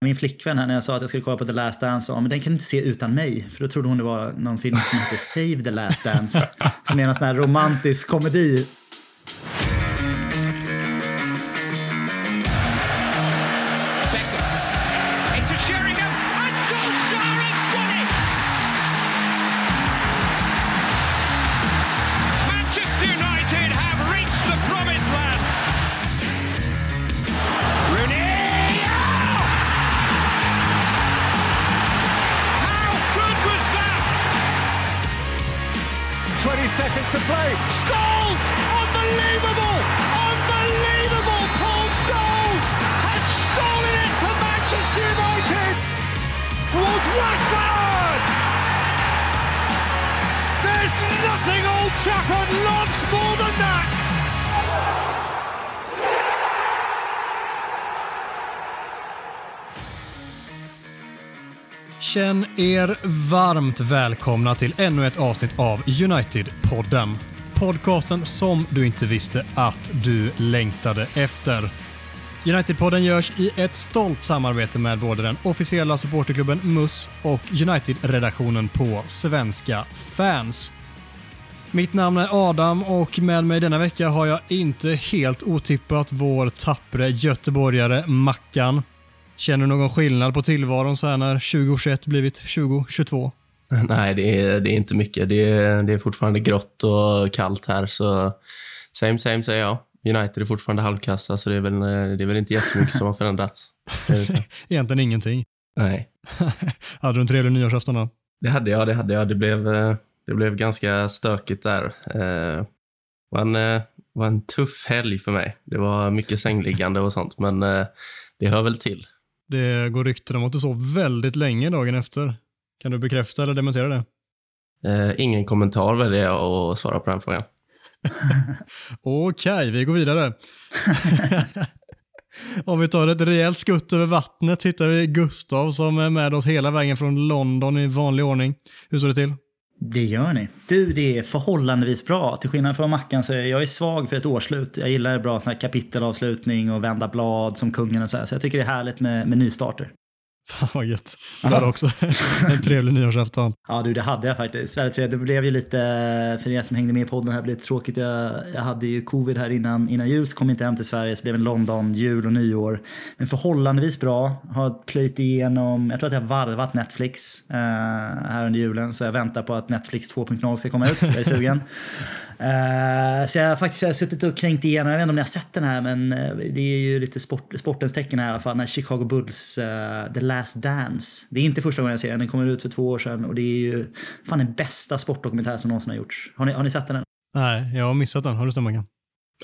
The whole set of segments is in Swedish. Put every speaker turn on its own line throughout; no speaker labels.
Min flickvän här när jag sa att jag skulle kolla på The Last Dance sa men den kan du inte se utan mig. För då trodde hon det var någon film som heter Save the Last Dance. Som är en sån här romantisk komedi.
Varmt välkomna till ännu ett avsnitt av United-podden. Podcasten som du inte visste att du längtade efter. United-podden görs i ett stolt samarbete med både den officiella supporterklubben MUS och United-redaktionen på Svenska fans. Mitt namn är Adam och med mig denna vecka har jag inte helt otippat vår tappre göteborgare Mackan. Känner du någon skillnad på tillvaron så här när 2021 blivit 2022?
Nej, det är, det är inte mycket. Det är, det är fortfarande grått och kallt här, så same same säger jag. United är fortfarande halvkassa, så det är väl, det är väl inte jättemycket som har förändrats. Det det.
Egentligen ingenting.
Nej,
Hade du en trevlig nyårsafton då?
det hade jag. Det hade jag. Det blev, det blev ganska stökigt där. Eh, var en, eh, var en tuff helg för mig. Det var mycket sängliggande och sånt, men eh, det hör väl till.
Det går rykten om att du sov väldigt länge dagen efter. Kan du bekräfta eller dementera det?
Eh, ingen kommentar väljer jag att svara på den frågan.
Okej, vi går vidare. Om vi tar ett rejält skutt över vattnet hittar vi Gustav som är med oss hela vägen från London i vanlig ordning. Hur står det till?
Det gör ni. Du, det är förhållandevis bra. Till skillnad från Mackan så är jag är svag för ett årsslut. Jag gillar bra sån här kapitelavslutning och vända blad som kungen och så här. Så jag tycker det är härligt med, med nystarter.
Fan vad gött. Du hade också en trevlig nyårsafton.
Ja du, det hade jag faktiskt. Väldigt trevligt. Det blev ju lite, för er som hängde med i podden här, blev lite tråkigt. Jag, jag hade ju covid här innan, innan jul, så kom inte hem till Sverige, så det blev en London, jul och nyår. Men förhållandevis bra. Har plöjt igenom, jag tror att jag har varvat Netflix eh, här under julen, så jag väntar på att Netflix 2.0 ska komma ut. Jag är sugen. Eh, så jag har faktiskt jag har suttit och kränkt igenom, jag vet inte om ni har sett den här, men eh, det är ju lite sport, sportens tecken här i alla fall. När Chicago Bulls, eh, The Last Dance. Det är inte första gången jag ser den, den kommer ut för två år sedan och det är ju fan den bästa sportdokumentär som någonsin har gjorts. Har ni, har ni sett den?
Nej, jag har missat den. Har du sett Mackan?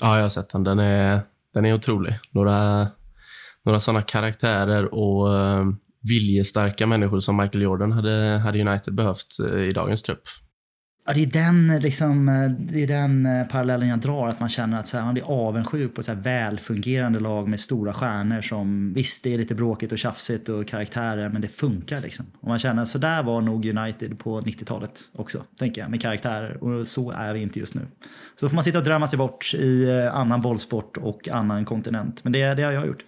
Ja, jag har sett den. Den är, den är otrolig. Några, några sådana karaktärer och uh, viljestarka människor som Michael Jordan hade, hade United behövt eh, i dagens trupp.
Ja, det är den, liksom, det är den eh, parallellen jag drar, att man känner att så här, man blir avundsjuk på ett så här välfungerande lag med stora stjärnor som visst, det är lite bråkigt och tjafsigt och karaktärer, men det funkar liksom. Och man känner att så där var nog United på 90-talet också, tänker jag, med karaktärer. Och så är vi inte just nu. Så får man sitta och drömma sig bort i eh, annan bollsport och annan kontinent. Men det, det har jag gjort.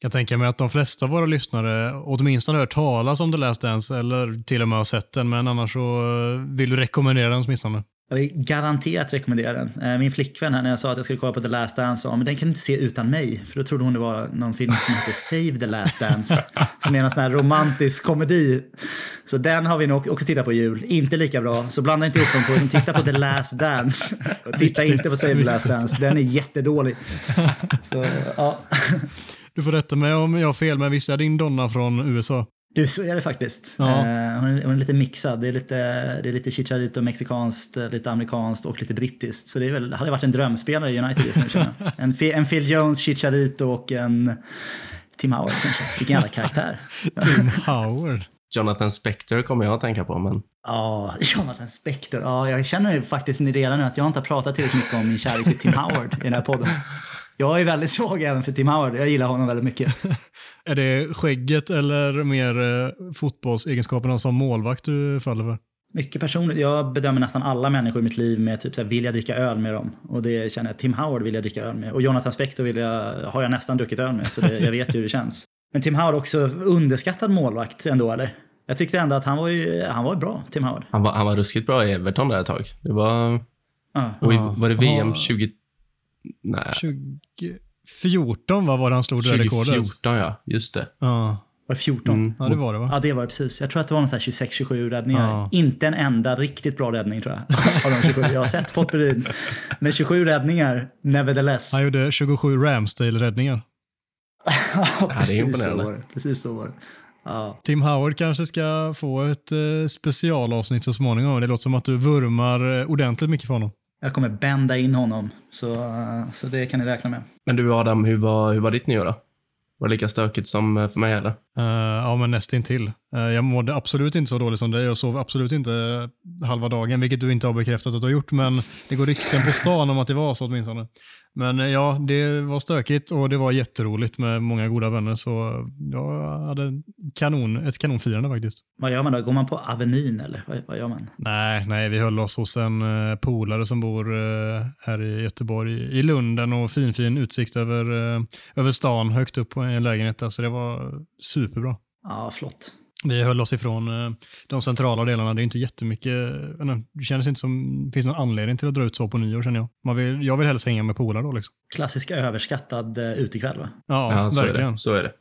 Jag tänker mig att de flesta av våra lyssnare åtminstone har hört talas om The Last Dance eller till och med har sett den, men annars så eh, vill du rekommendera den åtminstone.
Jag vill garanterat rekommendera den. Eh, Min flickvän här när jag sa att jag skulle kolla på The Last Dance sa men den kan du inte se utan mig. För då trodde hon det var någon film som heter Save the Last Dance. Som är en sån här romantisk komedi. Så den har vi nog också tittat på jul. Inte lika bra. Så blanda inte ihop dem två. utan Titta på The Last Dance. Och titta inte på Save the Last Dance. Den är jättedålig. Så, ja.
Du får rätta mig om jag har fel, men visst är din Donna från USA?
Du, så är det faktiskt.
Ja.
Eh, hon, är, hon är lite mixad. Det är lite, det är lite chicharito mexikanskt, eh, lite amerikanskt och lite brittiskt. Så det är väl, hade varit en drömspelare i United just nu. En, en Phil Jones, chicharito och en Tim Howard kanske. Vilken jävla karaktär.
Tim Howard.
Jonathan Spector kommer jag att tänka på, men
Ja, Jonathan Spector. Ja, jag känner faktiskt redan nu att jag inte har pratat tillräckligt mycket om min kärlek till Tim Howard i den här podden. Jag är väldigt svag även för Tim Howard. Jag gillar honom väldigt mycket.
Är det skägget eller mer eh, fotbollsegenskaperna som målvakt du faller för?
Mycket personligt. Jag bedömer nästan alla människor i mitt liv med typ så här, vill jag dricka öl med dem? Och det känner jag. Tim Howard vill jag dricka öl med. Och Jonathan Spector vill jag, har jag nästan druckit öl med. Så det, jag vet hur det känns. Men Tim Howard också underskattad målvakt ändå, eller? Jag tyckte ändå att han var, ju, han var bra, Tim Howard.
Han var, han var ruskigt bra i Everton där ett tag. Det var...
Ja.
Och i, var det VM
Ja.
20... Nej,
2014 va, var det han slog det där rekordet?
2014 ja. Just det.
Ja.
Var det 14?
Mm.
ja, det var det va?
Ja, det var det precis. Jag tror att det var någon sån här 26-27 räddningar.
Ja.
Inte en enda riktigt bra räddning tror jag. Av de 27. Jag har sett potpurin. Men 27 räddningar, nevertheless.
Han gjorde 27 Ramsdale-räddningar.
Ja, precis så
imponerande.
var det. Precis så var det. Ja.
Tim Howard kanske ska få ett eh, specialavsnitt så småningom. Det låter som att du vurmar eh, ordentligt mycket för honom.
Jag kommer bända in honom, så, så det kan ni räkna med.
Men du Adam, hur var, hur var ditt nyår då? Var det lika stökigt som eh, för mig eller?
Eh, ja, men nästintill. Uh, jag mådde absolut inte så dåligt som dig. Jag sov absolut inte eh, halva dagen, vilket du inte har bekräftat att du har gjort. Men det går rykten på stan om att det var så åtminstone. Men eh, ja, det var stökigt och det var jätteroligt med många goda vänner. Så jag hade kanon, ett kanonfirande faktiskt.
Vad gör man då? Går man på Avenyn eller vad, vad gör man?
Nej, nej, vi höll oss hos en uh, polare som bor eh, här i Göteborg, i Lunden och fin, fin utsikt över, eh, över stan, högt upp på en lägenhet. Så det var superbra.
Ja, flott.
Vi höll oss ifrån eh, de centrala delarna. Det är inte jättemycket, det känns inte som det finns någon anledning till att dra ut så på nyår känner jag. Man vill, jag vill helst hänga med polare då liksom.
Klassisk överskattad uh, utekväll va?
Ja,
Ja, så är
verkligen.
det. Så är det.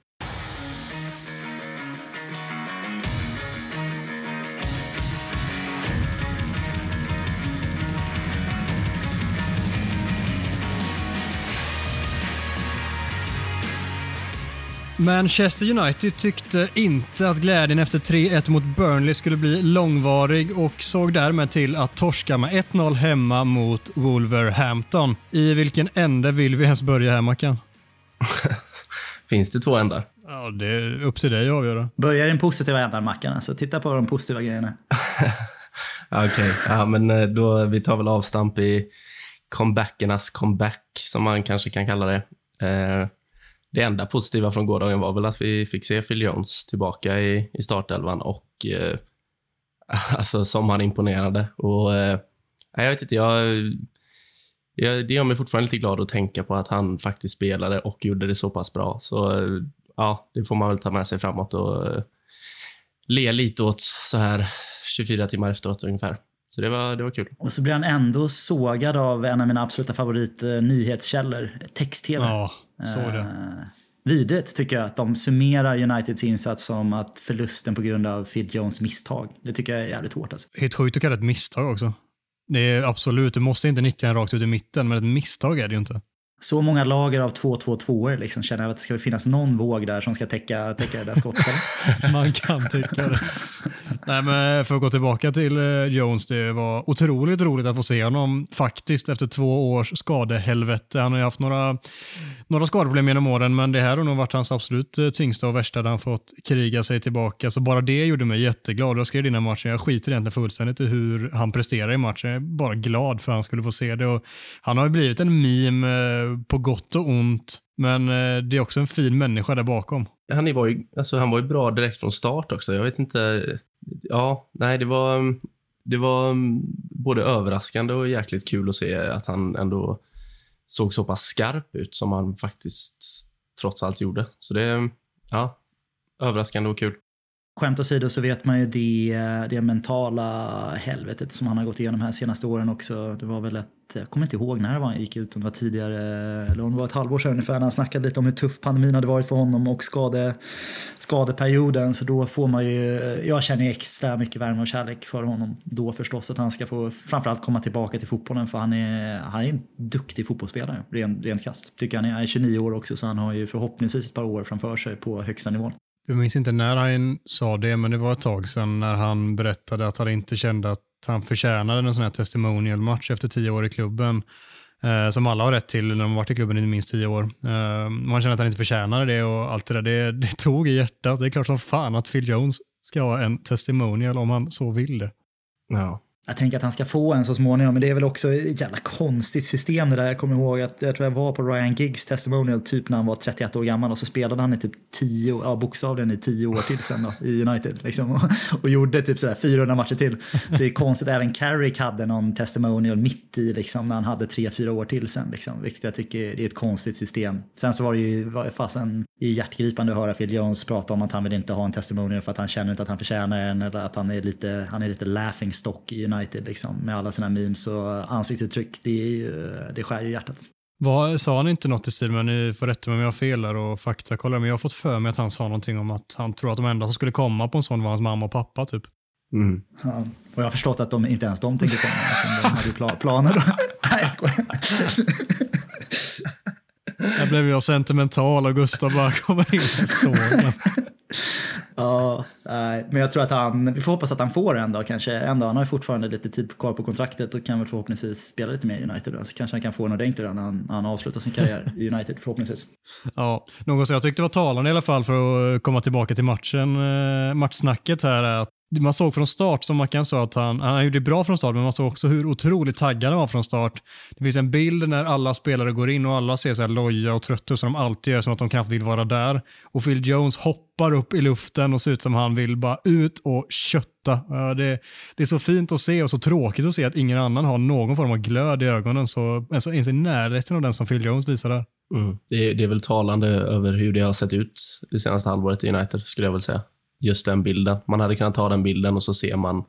Manchester United tyckte inte att glädjen efter 3-1 mot Burnley skulle bli långvarig och såg därmed till att torska med 1-0 hemma mot Wolverhampton. I vilken ände vill vi ens börja här Mackan?
Finns det två ändar?
Ja, det är upp till dig att avgöra.
Börjar i den positiva ändan Mackan, alltså titta på de positiva grejerna.
Okej, ja, men eh, då, vi tar väl avstamp i comebackernas comeback, som man kanske kan kalla det. Eh, det enda positiva från gårdagen var väl att vi fick se Phil Jones tillbaka i, i startelvan och eh, alltså som han imponerade. Och, eh, jag vet inte, jag, jag, det gör mig fortfarande lite glad att tänka på att han faktiskt spelade och gjorde det så pass bra. Så eh, ja, det får man väl ta med sig framåt och eh, le lite åt så här 24 timmar efteråt ungefär. Så det var, det var kul.
Och så blir han ändå sågad av en av mina absoluta favorit eh, nyhetskällor, text-tv.
Ja, så det.
Eh, vidrigt tycker jag att de summerar Uniteds insats som att förlusten på grund av Phil Jones misstag. Det tycker jag är jävligt hårt alltså.
Helt sjukt att kalla det ett misstag också. Det är absolut, du måste inte nicka den rakt ut i mitten, men ett misstag är det ju inte.
Så många lager av 2-2-2 liksom känner jag att det ska finnas någon våg där som ska täcka, täcka det där skottet.
Man kan tycka det. Nej, men eh, för att gå tillbaka till eh, Jones, det var otroligt roligt att få se honom faktiskt efter två års skadehelvete. Han har ju haft några, några skadeproblem genom åren, men det här har nog varit hans absolut eh, tyngsta och värsta där han fått kriga sig tillbaka. Så bara det gjorde mig jätteglad. Jag skrev innan matchen, jag skiter egentligen fullständigt i hur han presterar i matchen. Jag är bara glad för att han skulle få se det. Och han har ju blivit en meme på gott och ont, men eh, det är också en fin människa där bakom.
Han var, ju, alltså, han var ju bra direkt från start också. Jag vet inte. Ja, nej, det var, det var mm, både överraskande och jäkligt kul att se att han ändå såg så pass skarp ut som han faktiskt trots allt gjorde. Så det, ja, överraskande och kul.
Skämt åsido så vet man ju det, det mentala helvetet som han har gått igenom här senaste åren också. Det var väl ett, jag kommer inte ihåg när det var han gick ut, om det var tidigare, eller om det var ett halvår sedan ungefär, när han snackade lite om hur tuff pandemin hade varit för honom och skade, skadeperioden. Så då får man ju, jag känner ju extra mycket värme och kärlek för honom då förstås. Att han ska få framförallt komma tillbaka till fotbollen för han är, han är en duktig fotbollsspelare, rent, rent kast. Tycker han är, han är 29 år också så han har ju förhoppningsvis ett par år framför sig på högsta nivån.
Jag minns inte när han sa det, men det var ett tag sedan när han berättade att han inte kände att han förtjänade en sån här testimonial-match efter tio år i klubben. Eh, som alla har rätt till när de har varit i klubben i minst tio år. Eh, man känner att han inte förtjänade det och allt det där. Det, det tog i hjärtat. Det är klart som fan att Phil Jones ska ha en testimonial om han så vill det.
Ja.
Jag tänker att han ska få en så småningom, men det är väl också ett jävla konstigt system det där. Jag kommer ihåg att jag tror jag var på Ryan Giggs testimonial typ när han var 31 år gammal och så spelade han i typ 10, ja bokstavligen i 10 år till sen då i United liksom och, och gjorde typ sådär 400 matcher till. Så det är konstigt, även Carrick hade någon testimonial mitt i liksom när han hade 3-4 år till sen liksom, vilket jag tycker det är ett konstigt system. Sen så var det ju fasen i hjärtgripande att höra Phil Jones prata om att han vill inte ha en testimonial för att han känner inte att han förtjänar en eller att han är lite, han är lite laughing stock i United liksom, med alla sina memes och ansiktsuttryck. Det, är ju, det skär ju hjärtat.
Vad, sa han inte något i stil med, ni får rätta mig om jag har fel där och faktakolla, men jag har fått för mig att han sa någonting om att han tror att de enda som skulle komma på en sån var hans mamma och pappa typ.
Mm.
Ja, och jag har förstått att de, inte ens de tänker komma, de hade pla- planer. Då. Nej, jag skojar.
Där blev jag sentimental och Gustav bara kommer in med sågen.
Ja, nej, men jag tror att han, vi får hoppas att han får en dag kanske. En dag, han har ju fortfarande lite tid kvar på kontraktet och kan väl förhoppningsvis spela lite mer i United då. Så kanske han kan få en ordentlig när han, han avslutar sin karriär i United förhoppningsvis.
Ja, något som jag tyckte var talande i alla fall för att komma tillbaka till matchen, eh, matchsnacket här är att man såg från start, som Mackan sa, att han, han gjorde bra från start, men man såg också hur otroligt taggad han var från start. Det finns en bild när alla spelare går in och alla ser så här loja och trötta ut som de alltid gör, som att de knappt vill vara där. Och Phil Jones hoppar upp i luften och ser ut som han vill bara ut och kötta. Det, det är så fint att se och så tråkigt att se att ingen annan har någon form av glöd i ögonen, så alltså, ens i närheten av den som Phil Jones visar där.
Mm. Det, är, det är väl talande över hur det har sett ut det senaste halvåret i United, skulle jag väl säga. Just den bilden. Man hade kunnat ta den bilden och så ser man...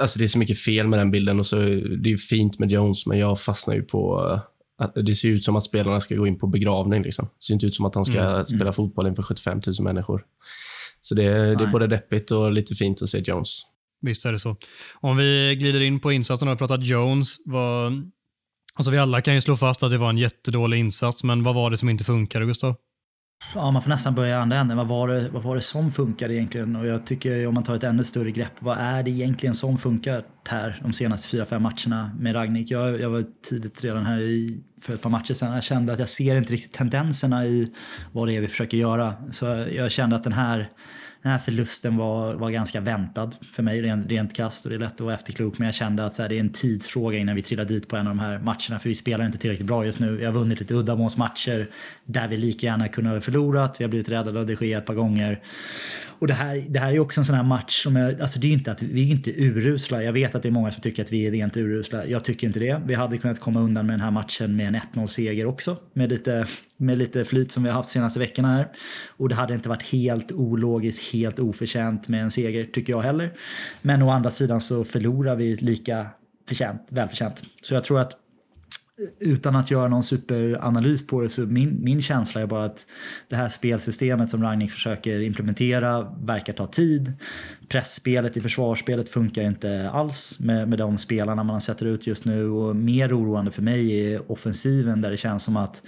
Alltså det är så mycket fel med den bilden och så det är fint med Jones, men jag fastnar ju på eh, att det ser ut som att spelarna ska gå in på begravning. Liksom. Det ser inte ut som att de ska
Mm,
spela fotboll inför 75 000 människor. Så det, det är både deppigt och lite fint att se Jones.
Visst är det så. Om vi glider in på insatsen och pratar Jones. Vad, alltså vi alla kan ju slå fast att det var en jättedålig insats, men vad var det som inte funkade, Gustav?
Ja, man får nästan börja i andra änden. Vad var, det, vad var det som funkade egentligen? Och jag tycker om man tar ett ännu större grepp, vad är det egentligen som funkar här de senaste fyra, fem matcherna med Ragnik? Jag, jag var tidigt redan här i, för ett par matcher sedan. Jag kände att jag ser inte riktigt tendenserna i vad det är vi försöker göra. Så jag kände att den här den här förlusten var, var ganska väntad för mig rent, rent kast och det är lätt att vara efterklok men jag kände att så här, det är en tidsfråga innan vi trillar dit på en av de här matcherna för vi spelar inte tillräckligt bra just nu. Vi har vunnit lite uddamålsmatcher där vi lika gärna kunde ha förlorat. Vi har blivit räddade av de Gea ett par gånger. Och det här, det här är också en sån här match som jag, alltså det är inte att vi är inte urusla. Jag vet att det är många som tycker att vi är rent urusla. Jag tycker inte det. Vi hade kunnat komma undan med den här matchen med en 1-0 seger också med lite, med lite flyt som vi har haft senaste veckorna här. Och det hade inte varit helt ologiskt, helt oförtjänt med en seger tycker jag heller. Men å andra sidan så förlorar vi lika förtjänt, välförtjänt. Så jag tror att eh, utan att göra någon superanalys på det så min, min känsla är bara att det här spelsystemet som Ragnik försöker implementera verkar ta tid. Pressspelet i försvarsspelet funkar inte alls med, med de spelarna man sätter ut just nu och mer oroande för mig är offensiven där det känns som att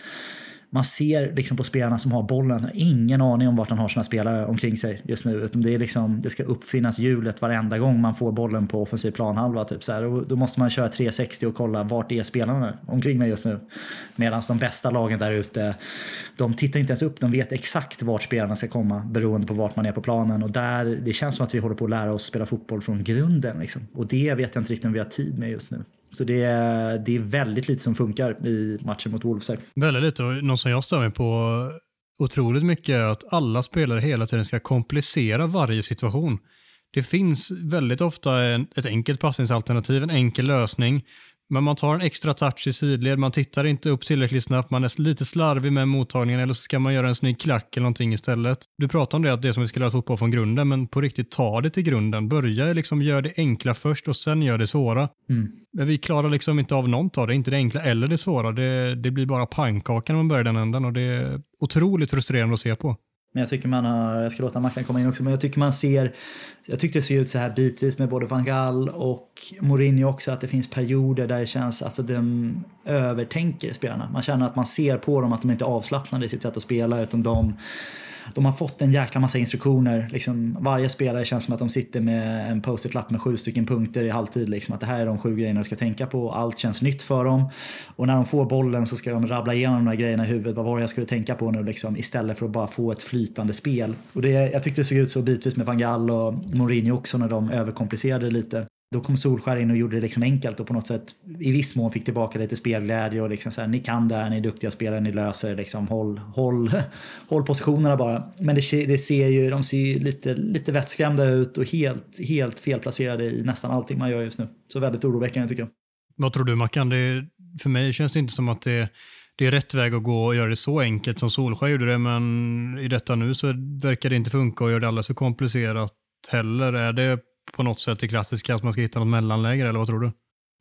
man ser liksom på spelarna som har bollen, har ingen aning om vart han har sina spelare omkring sig just nu. Utan det, är liksom, det ska uppfinnas hjulet varenda gång man får bollen på offensiv planhalva. Typ så här. Och då måste man köra 360 och kolla vart är spelarna omkring mig just nu. Medan de bästa lagen där ute, de tittar inte ens upp, de vet exakt vart spelarna ska komma beroende på vart man är på planen. Och där, det känns som att vi håller på att lära oss spela fotboll från grunden. Liksom. Och det vet jag inte riktigt om vi har tid med just nu. Så det är, det är väldigt lite som funkar i matchen mot Wolves. Här.
Väldigt lite och något som jag stör mig på otroligt mycket är att alla spelare hela tiden ska komplicera varje situation. Det finns väldigt ofta en, ett enkelt passningsalternativ, en enkel lösning. Men man tar en extra touch i sidled, man tittar inte upp tillräckligt snabbt, man är lite slarvig med mottagningen eller så ska man göra en snygg klack eller någonting istället. Du pratar om det, att det är som vi ska lära fotboll från grunden, men på riktigt ta det till grunden. Börja liksom göra det enkla först och sen gör det svåra.
Mm.
Men vi klarar liksom inte av något av det, inte det enkla eller det svåra. Det, det blir bara pannkaka när man börjar den änden och det är otroligt frustrerande att se på.
Men jag tycker man har, jag ska låta Mackan komma in också, men jag tycker man ser, jag tyckte det ser ut så här bitvis med både Van Gaal och Mourinho också, att det finns perioder där det känns, alltså de övertänker spelarna. Man känner att man ser på dem att de inte är avslappnade i sitt sätt att spela, utan de de har fått en jäkla massa instruktioner. Liksom, varje spelare känns som att de sitter med en post-it-lapp med sju stycken punkter i halvtid. Liksom, att det här är de sju grejerna du ska tänka på. Allt känns nytt för dem. Och när de får bollen så ska de rabbla igenom de här grejerna i huvudet. Vad var det jag skulle tänka på nu? Liksom, istället för att bara få ett flytande spel. Och det, jag tyckte det såg ut så bitvis med Van Gaal och Mourinho också när de överkomplicerade lite. Då kom Solskär in och gjorde det liksom enkelt och på något sätt i viss mån fick tillbaka lite spelglädje och liksom så här, ni kan det här, ni är duktiga spelare, ni löser det liksom, håll, håll, håll positionerna bara. Men det, det ser ju, de ser ju lite, lite vettskrämda ut och helt, helt felplacerade i nästan allting man gör just nu. Så väldigt oroväckande tycker jag.
Vad tror du Mackan? Det, för mig känns det inte som att det, det är rätt väg att gå och göra det så enkelt som Solskjaer gjorde det, men i detta nu så verkar det inte funka och gör det alldeles för komplicerat heller. Är det på något sätt det klassiska att man ska hitta något mellanläge eller vad tror du?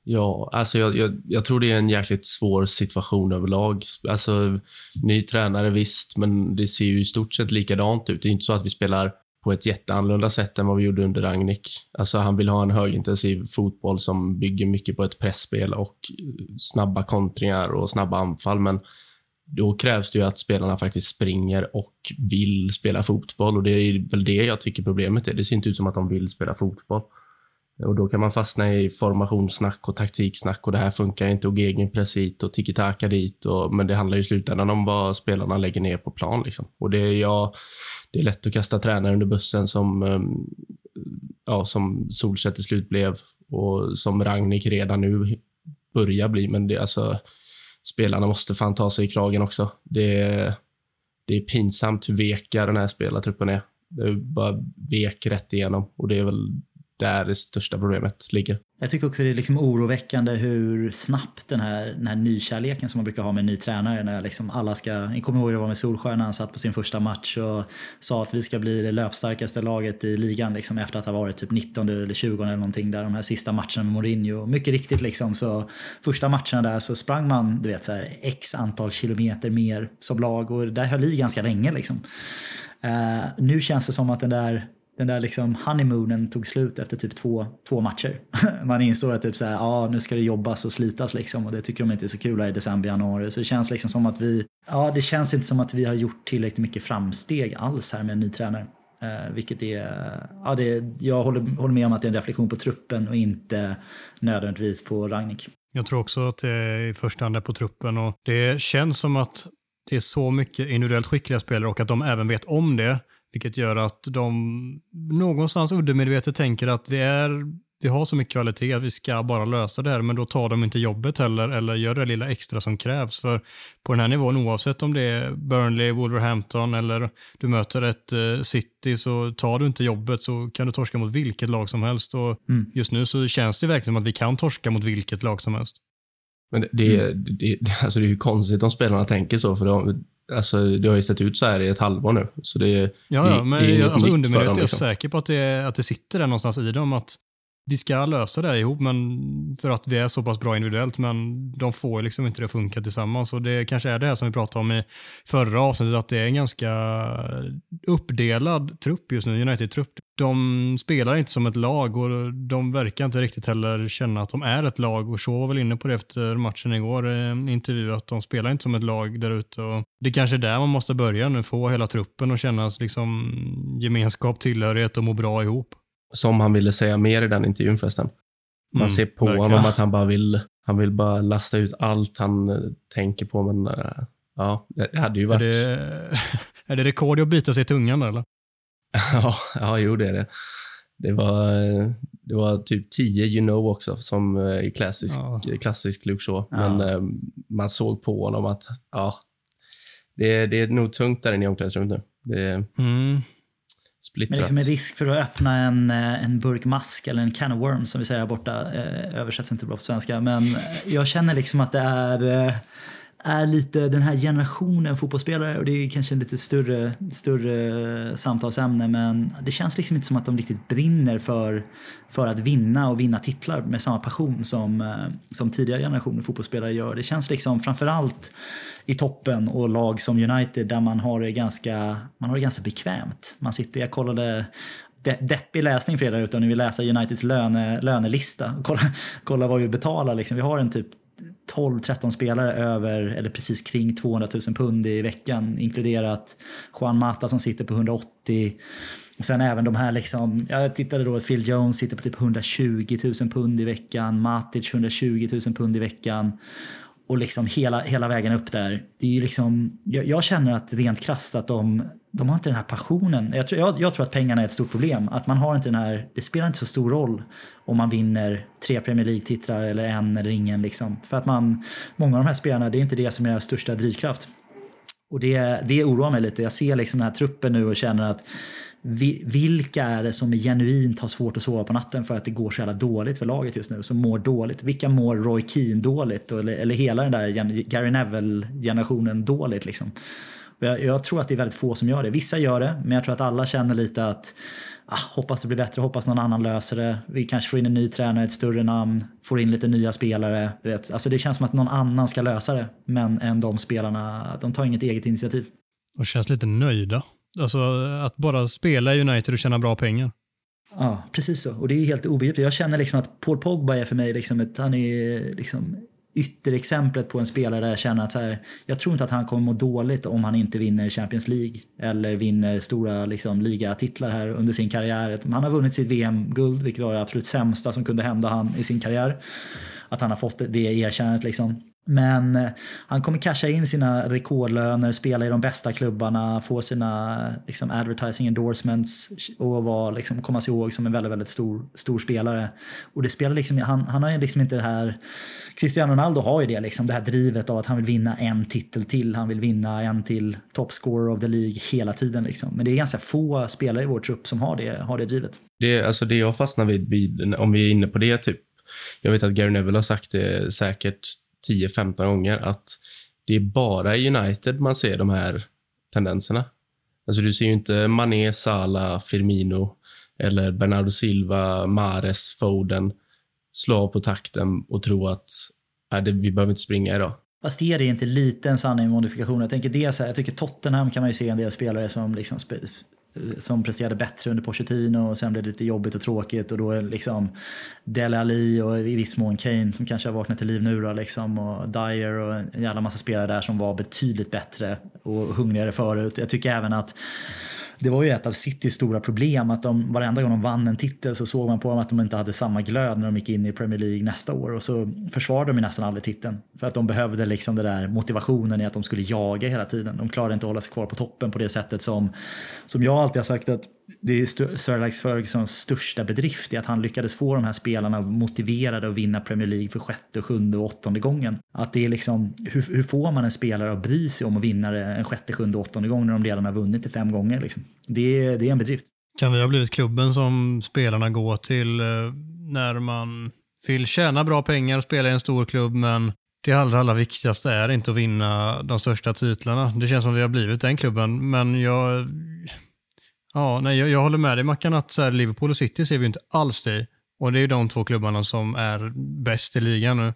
Ja, alltså jag, jag, jag, tror det är en jäkligt svår situation överlag. Alltså, ny tränare visst, men det ser ju i stort sett likadant ut. Det är inte så att vi spelar på ett jätteannorlunda sätt än vad vi gjorde under Ragnik. Alltså han vill ha en högintensiv fotboll som bygger mycket på ett pressspel och snabba kontringar och snabba anfall, men då krävs det ju att spelarna faktiskt springer och vill spela fotboll och det är väl det jag tycker problemet är. Det ser inte ut som att de vill spela fotboll. Och då kan man fastna i formationssnack och taktiksnack och det här funkar inte och gegenpress hit och tiki-taka dit. Och, men det handlar ju i slutändan om vad spelarna lägger ner på plan. Liksom. Och det är, ja, det är lätt att kasta tränare under bussen som, ehm, ja, som Solskjaer till slut blev och som Ragnik redan nu börjar bli. Men det, alltså, spelarna måste fan ta sig i kragen också. Det är, det är pinsamt hur veka den här spelartruppen är. Det är bara vek rätt igenom och det är väl där det största problemet ligger.
Jag tycker också det är liksom oroväckande hur snabbt den här, den här nykärleken som man brukar ha med en ny tränare när liksom alla ska, jag kommer ihåg det var med Solskjaer när han satt på sin första match och sa att vi ska bli det löpstarkaste laget i ligan liksom efter att ha varit typ 19 eller 20 eller någonting där de här sista matcherna med Mourinho. Mycket riktigt liksom så första matcherna där så sprang man du vet så här, x antal kilometer mer som lag och där höll i ganska länge liksom. Uh, nu känns det som att den där den där liksom honeymoonen tog slut efter typ två, två matcher. Man insåg att typ så här, ja, nu ska det jobbas och slitas liksom och det tycker de inte är så kul här i december, januari. Så det känns liksom som att vi, ja det känns inte som att vi har gjort tillräckligt mycket framsteg alls här med en ny tränare. Eh, vilket är, ja det, jag håller, håller med om att det är en reflektion på truppen och inte nödvändigtvis på Ragnik.
Jag tror också att det är i första hand är på truppen och det känns som att det är så mycket individuellt skickliga spelare och att de även vet om det. Vilket gör att de någonstans undermedvetet tänker att vi, är, vi har så mycket kvalitet att vi ska bara lösa det här, men då tar de inte jobbet heller eller gör det lilla extra som krävs. För på den här nivån, oavsett om det är Burnley, Wolverhampton eller du möter ett uh, City, så tar du inte jobbet så kan du torska mot vilket lag som helst. Och mm. Just nu så känns det verkligen som att vi kan torska mot vilket lag som helst.
Men det, det, det, alltså det är ju konstigt om spelarna tänker så, för de, Alltså, det har ju sett ut så här i ett halvår nu. Så det, ja,
ja, men det är jag, alltså, undermedvetet är jag liksom. säker på att det, att det sitter där någonstans i dem. Att vi ska lösa det här ihop men för att vi är så pass bra individuellt, men de får liksom inte det att funka tillsammans. Och det kanske är det här som vi pratade om i förra avsnittet, att det är en ganska uppdelad trupp just nu, United-trupp. De spelar inte som ett lag och de verkar inte riktigt heller känna att de är ett lag. Och Shaw var väl inne på det efter matchen igår i en intervju, att de spelar inte som ett lag där ute. Och det kanske är där man måste börja nu, få hela truppen att känna liksom gemenskap, tillhörighet och må bra ihop.
Som han ville säga mer i den intervjun förresten. Man mm, ser på verkligen. honom att han bara vill, han vill bara lasta ut allt han uh, tänker på, men uh, ja, det hade ju varit...
Är det, är det rekord i att bita sig i tungan eller?
ja, ja, jo det är det. Det var, det var typ 10 you know också, som i klassisk, ja. klassisk Luke Shaw. Ja. Men uh, man såg på honom att ja, det, det är nog tungt där inne i omklädningsrummet nu. Det, mm
splittrat. Men liksom risk för att öppna en, eh, en burk mask eller en can of worms som vi säger här borta. Eh, översätts inte bra på svenska. Men jag känner liksom att det är, eh, är lite den här generationen fotbollsspelare och det är kanske en lite större, större samtalsämne men det känns liksom inte som att de riktigt brinner för, för att vinna och vinna titlar med samma passion som, eh, som tidigare generationer fotbollsspelare gör. Det känns liksom framförallt i toppen och lag som United där man har det ganska, man har det ganska bekvämt. Man sitter, jag kollade de, deppig läsning fredag utan ni vill läsa Uniteds löne, lönelista. Kolla, kolla vad vi betalar liksom. Vi har en typ 12-13 spelare över, eller precis kring 200 000 pund i veckan, inkluderat Juan Mata som sitter på 180. Och sen även de här liksom, jag tittade då att Phil Jones sitter på typ 120 000 pund i veckan, Matic 120 000 pund i veckan och liksom hela, hela vägen upp där. Det är liksom, jag, jag, känner att rent krasst att de, de har inte den här passionen. Jag tror, jag, jag, tror att pengarna är ett stort problem. Att man har inte den här, det spelar inte så stor roll om man vinner tre Premier League-titlar eller en eller ingen. Liksom. För att man, många av de här spelarna, det är inte det som är deras största drivkraft. Och det, det oroar mig lite. Jag ser liksom den här truppen nu och känner att vi, vilka är det som är genuint har svårt att sova på natten för att det går så jävla dåligt för laget just nu, som mår dåligt? Vilka mår Roy Keane dåligt? Eller, eller hela den där Gary Neville-generationen dåligt? Liksom? Jag, jag, tror att det är väldigt få som gör det. Vissa gör det, men jag tror att alla känner lite att ah, hoppas det blir bättre, hoppas någon annan löser det. Vi kanske får in en ny tränare, ett större namn, får in lite nya spelare. Vet. Alltså det känns som att någon annan ska lösa det, men än de spelarna, de tar inget eget initiativ.
Och känns lite nöjda. Alltså att bara spela i United och tjäna bra pengar.
Ja, precis så. Och det är helt obegripligt. Jag känner liksom att Paul Pogba är för mig liksom ett, han är liksom ytterexemplet på en spelare där jag känner att så här, jag tror inte att han kommer må dåligt om han inte vinner Champions League eller vinner stora liksom, ligatitlar här under sin karriär. Han har vunnit sitt VM-guld, vilket var det absolut sämsta som kunde hända han i sin karriär. Att han har fått det erkännandet liksom. Men eh, han kommer casha in sina rekordlöner, spela i de bästa klubbarna, få sina liksom, advertising endorsements och var, liksom, komma sig ihåg som en väldigt, väldigt stor, stor spelare. Och det spelar liksom, han, han har ju liksom inte det här, Cristiano Ronaldo har ju det, liksom, det här drivet av att han vill vinna en titel till, han vill vinna en till topscorer of the League hela tiden. Liksom. Men det är ganska få spelare i vår trupp som har det, har det drivet.
Det, alltså det jag fastnar vid, vid, om vi är inne på det, typ, jag vet att Gary Neville har sagt det säkert 10-15 gånger att det är bara i United man ser de här tendenserna. Alltså du ser ju inte Mané, Salah, Firmino eller Bernardo Silva, Mares, Foden slå av på takten och tro att äh, det, vi behöver inte springa idag.
Fast är det inte lite en sanning med modifikation. Jag tänker det så här, jag tycker Tottenham kan man ju se en del spelare som liksom Eh, som presterade bättre under Pochettino och sen blev det lite jobbigt och tråkigt och då är liksom Dele Alli och i viss mån Kane som kanske har vaknat till liv nu då liksom och Dyer och en jävla massa spelare där som var betydligt bättre och hungrigare förut. Jag tycker även att det var ju ett av Citys stora problem att de varenda gång de vann en titel så såg man på dem att de inte hade samma glöd när de gick in i Premier League nästa år och så försvarade de ju nästan aldrig titeln. För att de behövde liksom den där motivationen i att de skulle jaga hela tiden. De klarade inte att hålla sig kvar på toppen på det sättet som, som jag alltid har sagt att det är Sir Alex Fergusons största bedrift är att han lyckades få de här spelarna motiverade att vinna Premier League för sjätte, sjunde och åttonde gången. Att det är liksom, hur, hur får man en spelare att bry sig om att vinna det en sjätte, sjunde, åttonde gång när de redan har vunnit det fem gånger? Liksom. Det, det är en bedrift.
Kan vi ha blivit klubben som spelarna går till eh, när man vill tjäna bra pengar och spela i en stor klubb men det allra, allra viktigaste är inte att vinna de största titlarna. Det känns som att vi har blivit den klubben, men jag Ja, nej, jag, jag håller med dig Mackan att så här, Liverpool och City ser vi inte alls det Och det är ju de två klubbarna som är bäst i ligan nu.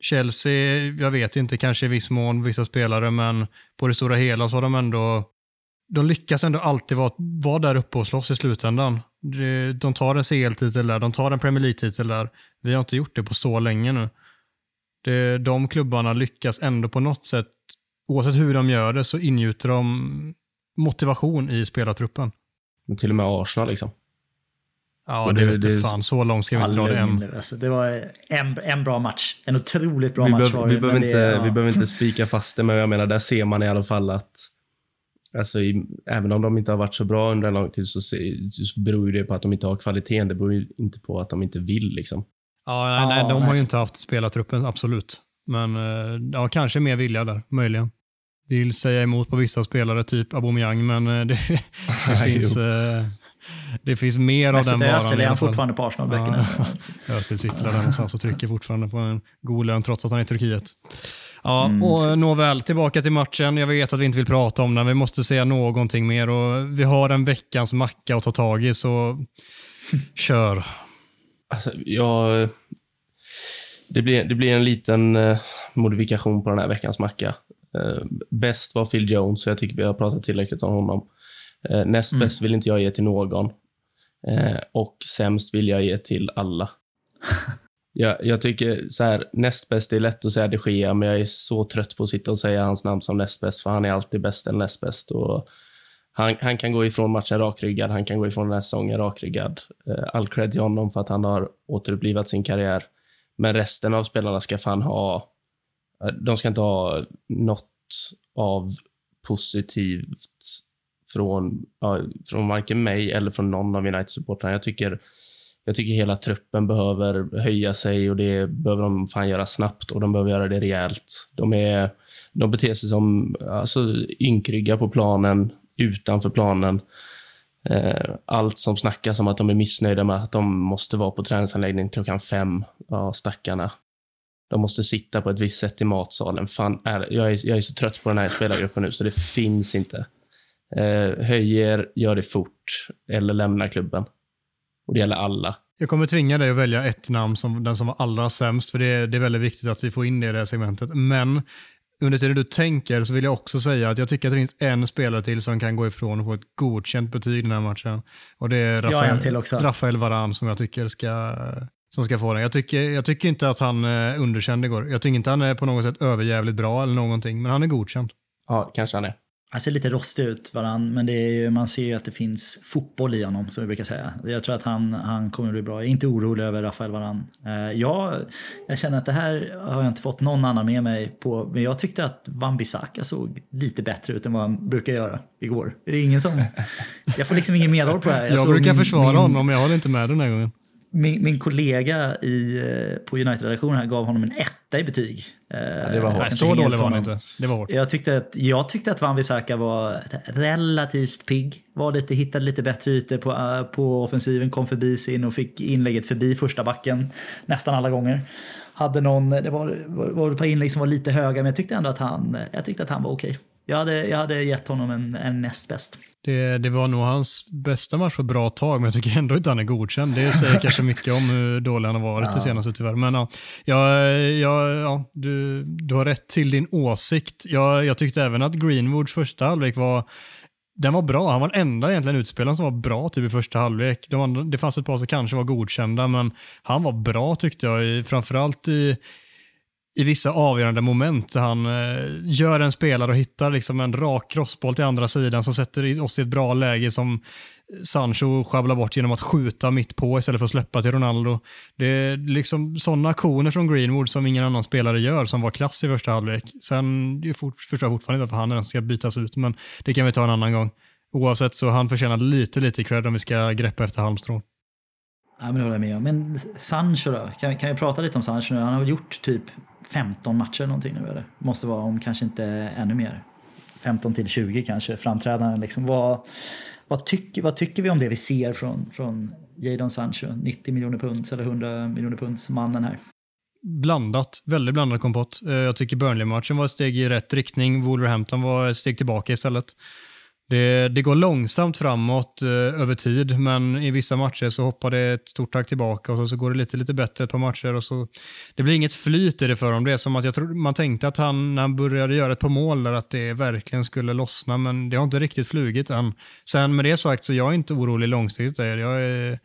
Chelsea, jag vet inte, kanske i viss mån vissa spelare, men på det stora hela så har de ändå de lyckas ändå alltid vara, vara där uppe och slåss i slutändan. De tar en CL-titel där, de tar en Premier League-titel där. Vi har inte gjort det på så länge nu. de klubbarna lyckas ändå på något sätt, oavsett hur de gör det, så ingjuter de motivation i spelartruppen.
Men till och med Arsenal liksom.
Ja, det, det, det fan. Så långt ska vi inte dra det än.
Alltså, det var en, en bra match. En otroligt bra
vi
match
var det. Vi behöver inte, ja. vi behöver inte spika fast det, men jag menar, där ser man i alla fall att Alltså, i, även om de inte har varit så bra under en lång tid så, så beror det på att de inte har kvaliteten. Det beror ju inte på att de inte vill. Liksom.
Ja, nej, nej, de har ju inte haft spelartruppen, absolut. Men eh, ja, kanske mer vilja där, möjligen vill säga emot på vissa spelare, typ Aubameyang, men eh, det, det finns, eh, det finns mer av den varan.
Özil är han fortfarande på Arsenal-böckerna.
Ja, Özil sitter där någonstans och trycker fortfarande på en god lön trots att han är i Turkiet. Ja, mm. och nåväl, tillbaka till matchen. Jag vet att vi inte vill prata om den. Vi måste säga någonting mer och vi har en veckans macka att ta tag i, så kör.
Alltså, jag... Det blir, det blir en liten eh, modifikation på den här veckans macka. Eh, bäst var Phil Jones, så jag tycker vi har pratat tillräckligt om honom. Eh, näst mm. bäst vill inte jag ge till någon. Eh, och sämst vill jag ge till alla. jag, jag tycker så här, näst bäst är lätt att säga de Gea, men jag är så trött på att sitta och säga hans namn som näst bäst, för han är alltid bäst eller näst bäst. Och han, han kan gå ifrån matchen rakryggad, han kan gå ifrån den här säsongen rakryggad. all cred till honom för att han har återupplivat sin karriär. Men resten av spelarna ska fan ha Eh, de ska inte ha något av positivt från, från varken mig eller från någon av United-supportrarna. Jag tycker, jag tycker hela truppen behöver höja sig och det behöver de fan göra snabbt och de behöver göra det rejält. De, är, de beter sig som alltså, ynkrygga på planen, utanför planen. Eh, allt som snackas om att de är missnöjda med att de måste vara på träningsanläggning klockan fem, ja, stackarna. De måste sitta på ett visst sätt i matsalen. Fan, är, jag, är, jag är så trött på den här spelargruppen nu, så det finns inte. Eh, höjer, gör det fort, eller lämnar klubben. Och det gäller alla.
Jag kommer tvinga dig att välja ett namn som den som var allra sämst, för det är, det är väldigt viktigt att vi får in det i det här segmentet. Men under tiden du tänker så vill jag också säga att jag tycker att det finns en spelare till som kan gå ifrån och få ett godkänt betyg den här matchen. Och det är Rafael, Rafael Varan som jag tycker ska, som ska få den. Jag tycker, jag tycker inte att han är underkänd igår. Jag tycker inte han är på något sätt överjävligt bra eller någonting, men han är godkänd.
Ja, kanske han är.
Han ser lite rostig ut varann, men det är ju, man ser ju att det finns fotboll i honom som vi brukar säga. Jag tror att han, han kommer att bli bra. Jag är inte orolig över Rafael Varan. Eh, jag, jag känner att det här har jag inte fått någon annan med mig på, men jag tyckte att Van Bissaka såg lite bättre ut än vad han brukar göra igår. Det är ingen som, jag får liksom ingen medhåll på det här.
Jag, jag brukar min, försvara min, honom, men jag håller inte med den här gången
min, min kollega i, eh, på United-redaktionen här gav honom en etta i betyg.
Ja, det var hårt. Nej, så dålig var han inte. Det var hårt.
Jag tyckte att, jag tyckte att Van Bissaka var relativt pigg. Var lite, hittade lite bättre ute på, eh, på offensiven, kom förbi sin och fick inlägget förbi första backen nästan alla gånger. Hade någon, det var, var, var ett par inlägg som var lite höga, men jag tyckte ändå att han, jag tyckte att han var okej. Okay. Jag hade, jag hade gett honom en, en näst bäst.
Det, det var nog hans bästa match för bra tag, men jag tycker ändå inte han är godkänd. Det säger kanske mycket om hur dålig han har varit ja. det senaste tyvärr. Men ja, ja, ja, ja du, du har rätt till din åsikt. Jag, jag tyckte även att Greenwoods första halvlek var den var bra. Han var den enda egentligen utspelaren som var bra typ i första halvlek. De, det fanns ett par som kanske var godkända, men han var bra tyckte jag. Framförallt i, i vissa avgörande moment. Han eh, gör en spelare och hittar liksom en rak crossboll till andra sidan som sätter oss i ett bra läge som Sancho sjabblar bort genom att skjuta mitt på istället för att släppa till Ronaldo. Det är liksom sådana aktioner från Greenwood som ingen annan spelare gör som var klass i första halvlek. Sen fort, förstår jag fortfarande inte varför han ens ska bytas ut, men det kan vi ta en annan gång. Oavsett så han förtjänar lite, lite cred om vi ska greppa efter halmstrån.
Ja, men det håller jag med om. Men Sancho då? Kan, kan vi prata lite om Sancho nu? Han har väl gjort typ 15 matcher någonting nu eller? Måste vara om kanske inte ännu mer. 15 till 20 kanske, framträdanden liksom. Vad, vad, tycker, vad tycker vi om det vi ser från, från Jadon Sancho? 90 miljoner pund eller 100 miljoner pund mannen här.
Blandat, väldigt blandad kompott. Eh, jag tycker Burnley-matchen var ett steg i rätt riktning. Wolverhampton var ett steg tillbaka istället. Det, det, går långsamt framåt eh, över tid, men i vissa matcher så hoppar det ett stort tag tillbaka och så, så går det lite, lite bättre ett par matcher. Och så, det blir inget flyt i det för dem. Det är som att jag tror, man tänkte att han, när han började göra ett par mål där, att det verkligen skulle lossna, men det har inte riktigt flugit än. Sen med det sagt så jag är inte orolig långsiktigt. Jag är,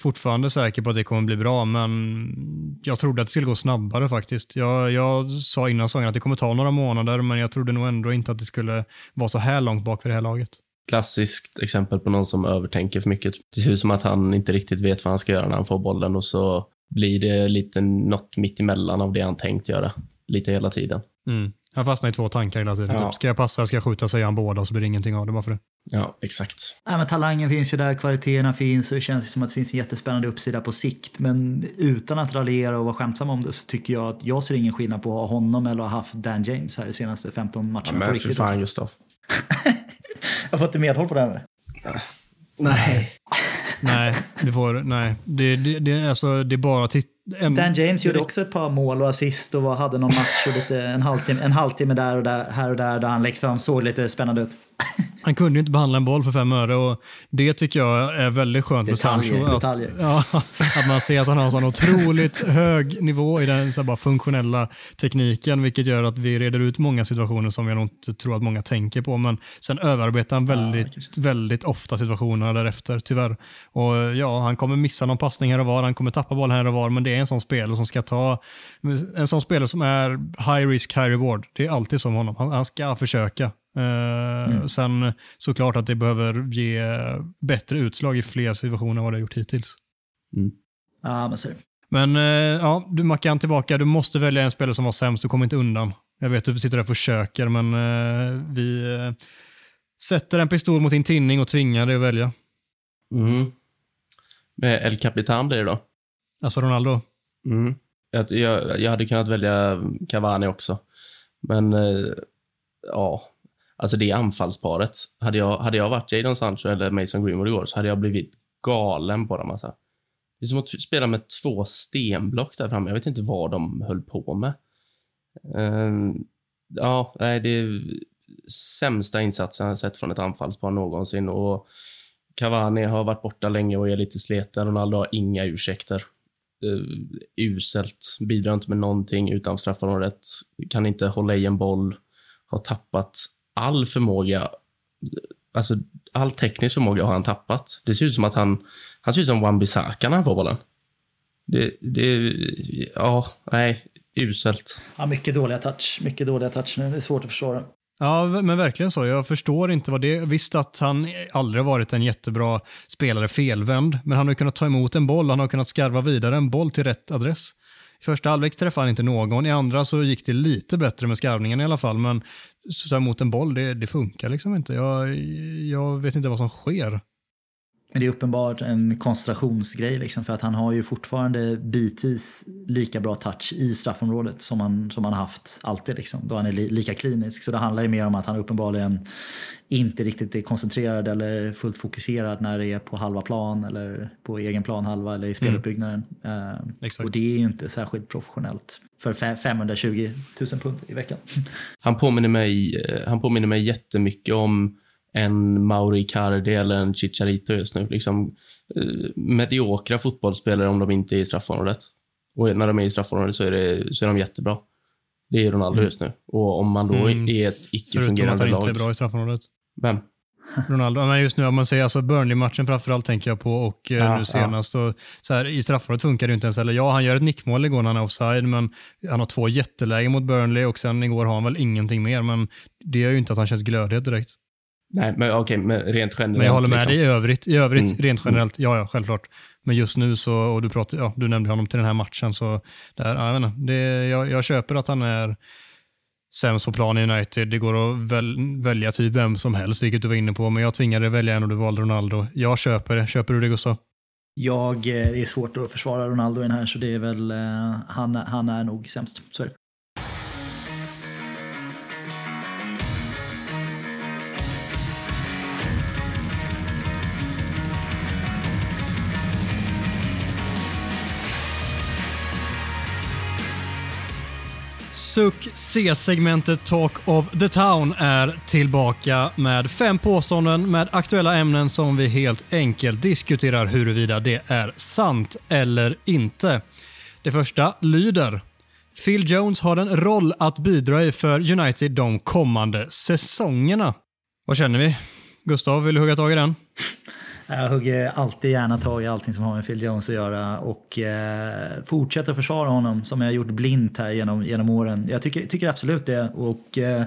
fortfarande säker på att det kommer bli bra, men jag trodde att det skulle gå snabbare faktiskt. Jag, jag sa innan säsongen att det kommer ta några månader, men jag trodde nog ändå inte att det skulle vara så här långt bak för det här laget.
Klassiskt exempel på någon som övertänker för mycket. Det ser ut som att han inte riktigt vet vad han ska göra när han får bollen och så blir det lite något mitt emellan av det han tänkt göra. Lite hela tiden.
Mm. Han fastnar i två tankar hela tiden. Ja. Typ, ska jag passa, ska jag skjuta, säger han båda och så blir det ingenting av det bara för det.
Ja, exakt.
Ja, men talangen finns ju där, kvaliteterna finns och det känns som att det finns en jättespännande uppsida på sikt. Men utan att raljera och vara skämtsam om det så tycker jag att jag ser ingen skillnad på att ha honom eller att ha haft Dan James här de senaste 15 matcherna. Ja,
men
på
riktigt. för fan Gustav.
jag får inte medhåll på det här.
Nej.
nej, det får, nej. Det, det, det, alltså, det är bara att titta
en, Dan James gjorde också ett par mål och assist och hade någon match och lite, en, halvtimme, en halvtimme där och där, här och där där han liksom såg lite spännande ut.
Han kunde ju inte behandla en boll för fem öre och det tycker jag är väldigt skönt
detaljer,
med Sancho. Att, ja, att man ser att han har en sån otroligt hög nivå i den så bara funktionella tekniken, vilket gör att vi reder ut många situationer som jag nog inte tror att många tänker på. Men sen överarbetar han väldigt, ja, väldigt ofta situationerna därefter, tyvärr. Och ja, han kommer missa någon passning här och var, han kommer tappa bollen här och var, men det är en sån spelare som ska ta, en sån spelare som är high risk, high reward. Det är alltid som honom. Han, han ska försöka. Uh, mm. Sen såklart att det behöver ge bättre utslag i fler situationer än vad det har gjort hittills.
Mm. Ja, men så
Men uh, ja, du Mackan tillbaka. Du måste välja en spelare som var sämst. Du kommer inte undan. Jag vet att du sitter där och försöker, men uh, vi sätter en pistol mot din tinning och tvingar dig att välja.
Mm. Med El Capitan blir det då.
Alltså Ronaldo.
Mm. Jag, jag, jag hade kunnat välja Cavani också. Men, eh, ja. Alltså det anfallsparet. Hade jag, hade jag varit Jadon Sancho eller Mason Greenwood igår så hade jag blivit galen på dem. Alltså. Det är som att spela med två stenblock där framme. Jag vet inte vad de höll på med. Uh, ja, nej, det är sämsta insatsen jag sett från ett anfallspar någonsin. Och Cavani har varit borta länge och är lite sleten. Ronaldo har inga ursäkter. Uh, uselt, bidrar inte med någonting utanför straffområdet, kan inte hålla i en boll, har tappat all förmåga. Alltså, all teknisk förmåga har han tappat. Det ser ut som att han, han ser ut som Wan-Bissaka när han får bollen. Det, det, ja, nej, uselt.
Ja, mycket dåliga touch. Mycket dåliga touch nu. Det är svårt att försvara.
Ja, men verkligen så. Jag förstår inte vad det. Visst att han aldrig varit en jättebra spelare felvänd, men han har kunnat ta emot en boll, han har kunnat skarva vidare en boll till rätt adress. I första halvlek träffade han inte någon, i andra så gick det lite bättre med skarvningen i alla fall, men så här, mot en boll, det, det funkar liksom inte. Jag, jag vet inte vad som sker.
Men det är uppenbart en koncentrationsgrej liksom, för att han har ju fortfarande bitvis lika bra touch i straffområdet som han, som han haft alltid. Liksom, då han är li, lika klinisk. Så det handlar ju mer om att han uppenbarligen inte riktigt är koncentrerad eller fullt fokuserad när det är på halva plan eller på egen plan halva eller i speluppbyggnaden. Mm. Uh, och det är ju inte särskilt professionellt för 520 000 pund i veckan.
Han påminner mig, eh, han påminner mig jättemycket om en Mauri Cardi eller en Chicharito just nu. Liksom, eh, mediokra fotbollsspelare om de inte är i straffområdet. Och när de är i straffområdet så är, det, så är de jättebra. Det är Ronaldo mm. just nu. Och om man då mm. är ett icke-fungerande lag...
Förutom att han inte är bra i straffområdet.
Vem?
Ronaldo. Men just nu, om man säger alltså Burnley-matchen framförallt tänker jag på och eh, ja, nu senast. Ja. Och så här, I straffområdet funkar det inte ens. Eller ja, han gör ett nickmål igår när han är offside, men han har två jättelägen mot Burnley och sen igår har han väl ingenting mer. Men det gör ju inte att han känns glödhet direkt.
Nej, men okej, okay, men rent generellt.
Men jag håller med
liksom.
dig i övrigt. I övrigt, mm. rent generellt, ja, ja, självklart. Men just nu så, och du, pratar, ja, du nämnde honom till den här matchen, så där, ja, jag, inte, det, jag, jag köper att han är sämst på plan i United. Det går att väl, välja typ vem som helst, vilket du var inne på, men jag tvingade dig välja en och du valde Ronaldo. Jag köper det. Köper du det Gustav?
Jag, eh, det är svårt att försvara Ronaldo i den här, så det är väl, eh, han, han är nog sämst. Så
Suck C-segmentet Talk of the Town är tillbaka med fem påståenden med aktuella ämnen som vi helt enkelt diskuterar huruvida det är sant eller inte. Det första lyder Phil Jones har en roll att bidra i för United de kommande säsongerna. Vad känner vi? Gustav, vill du hugga tag i den?
Jag hugger alltid gärna tag i allting som har med Phil Jones att göra och eh, fortsätter försvara honom som jag gjort blint här genom, genom åren. Jag tycker, tycker absolut det. Och, eh,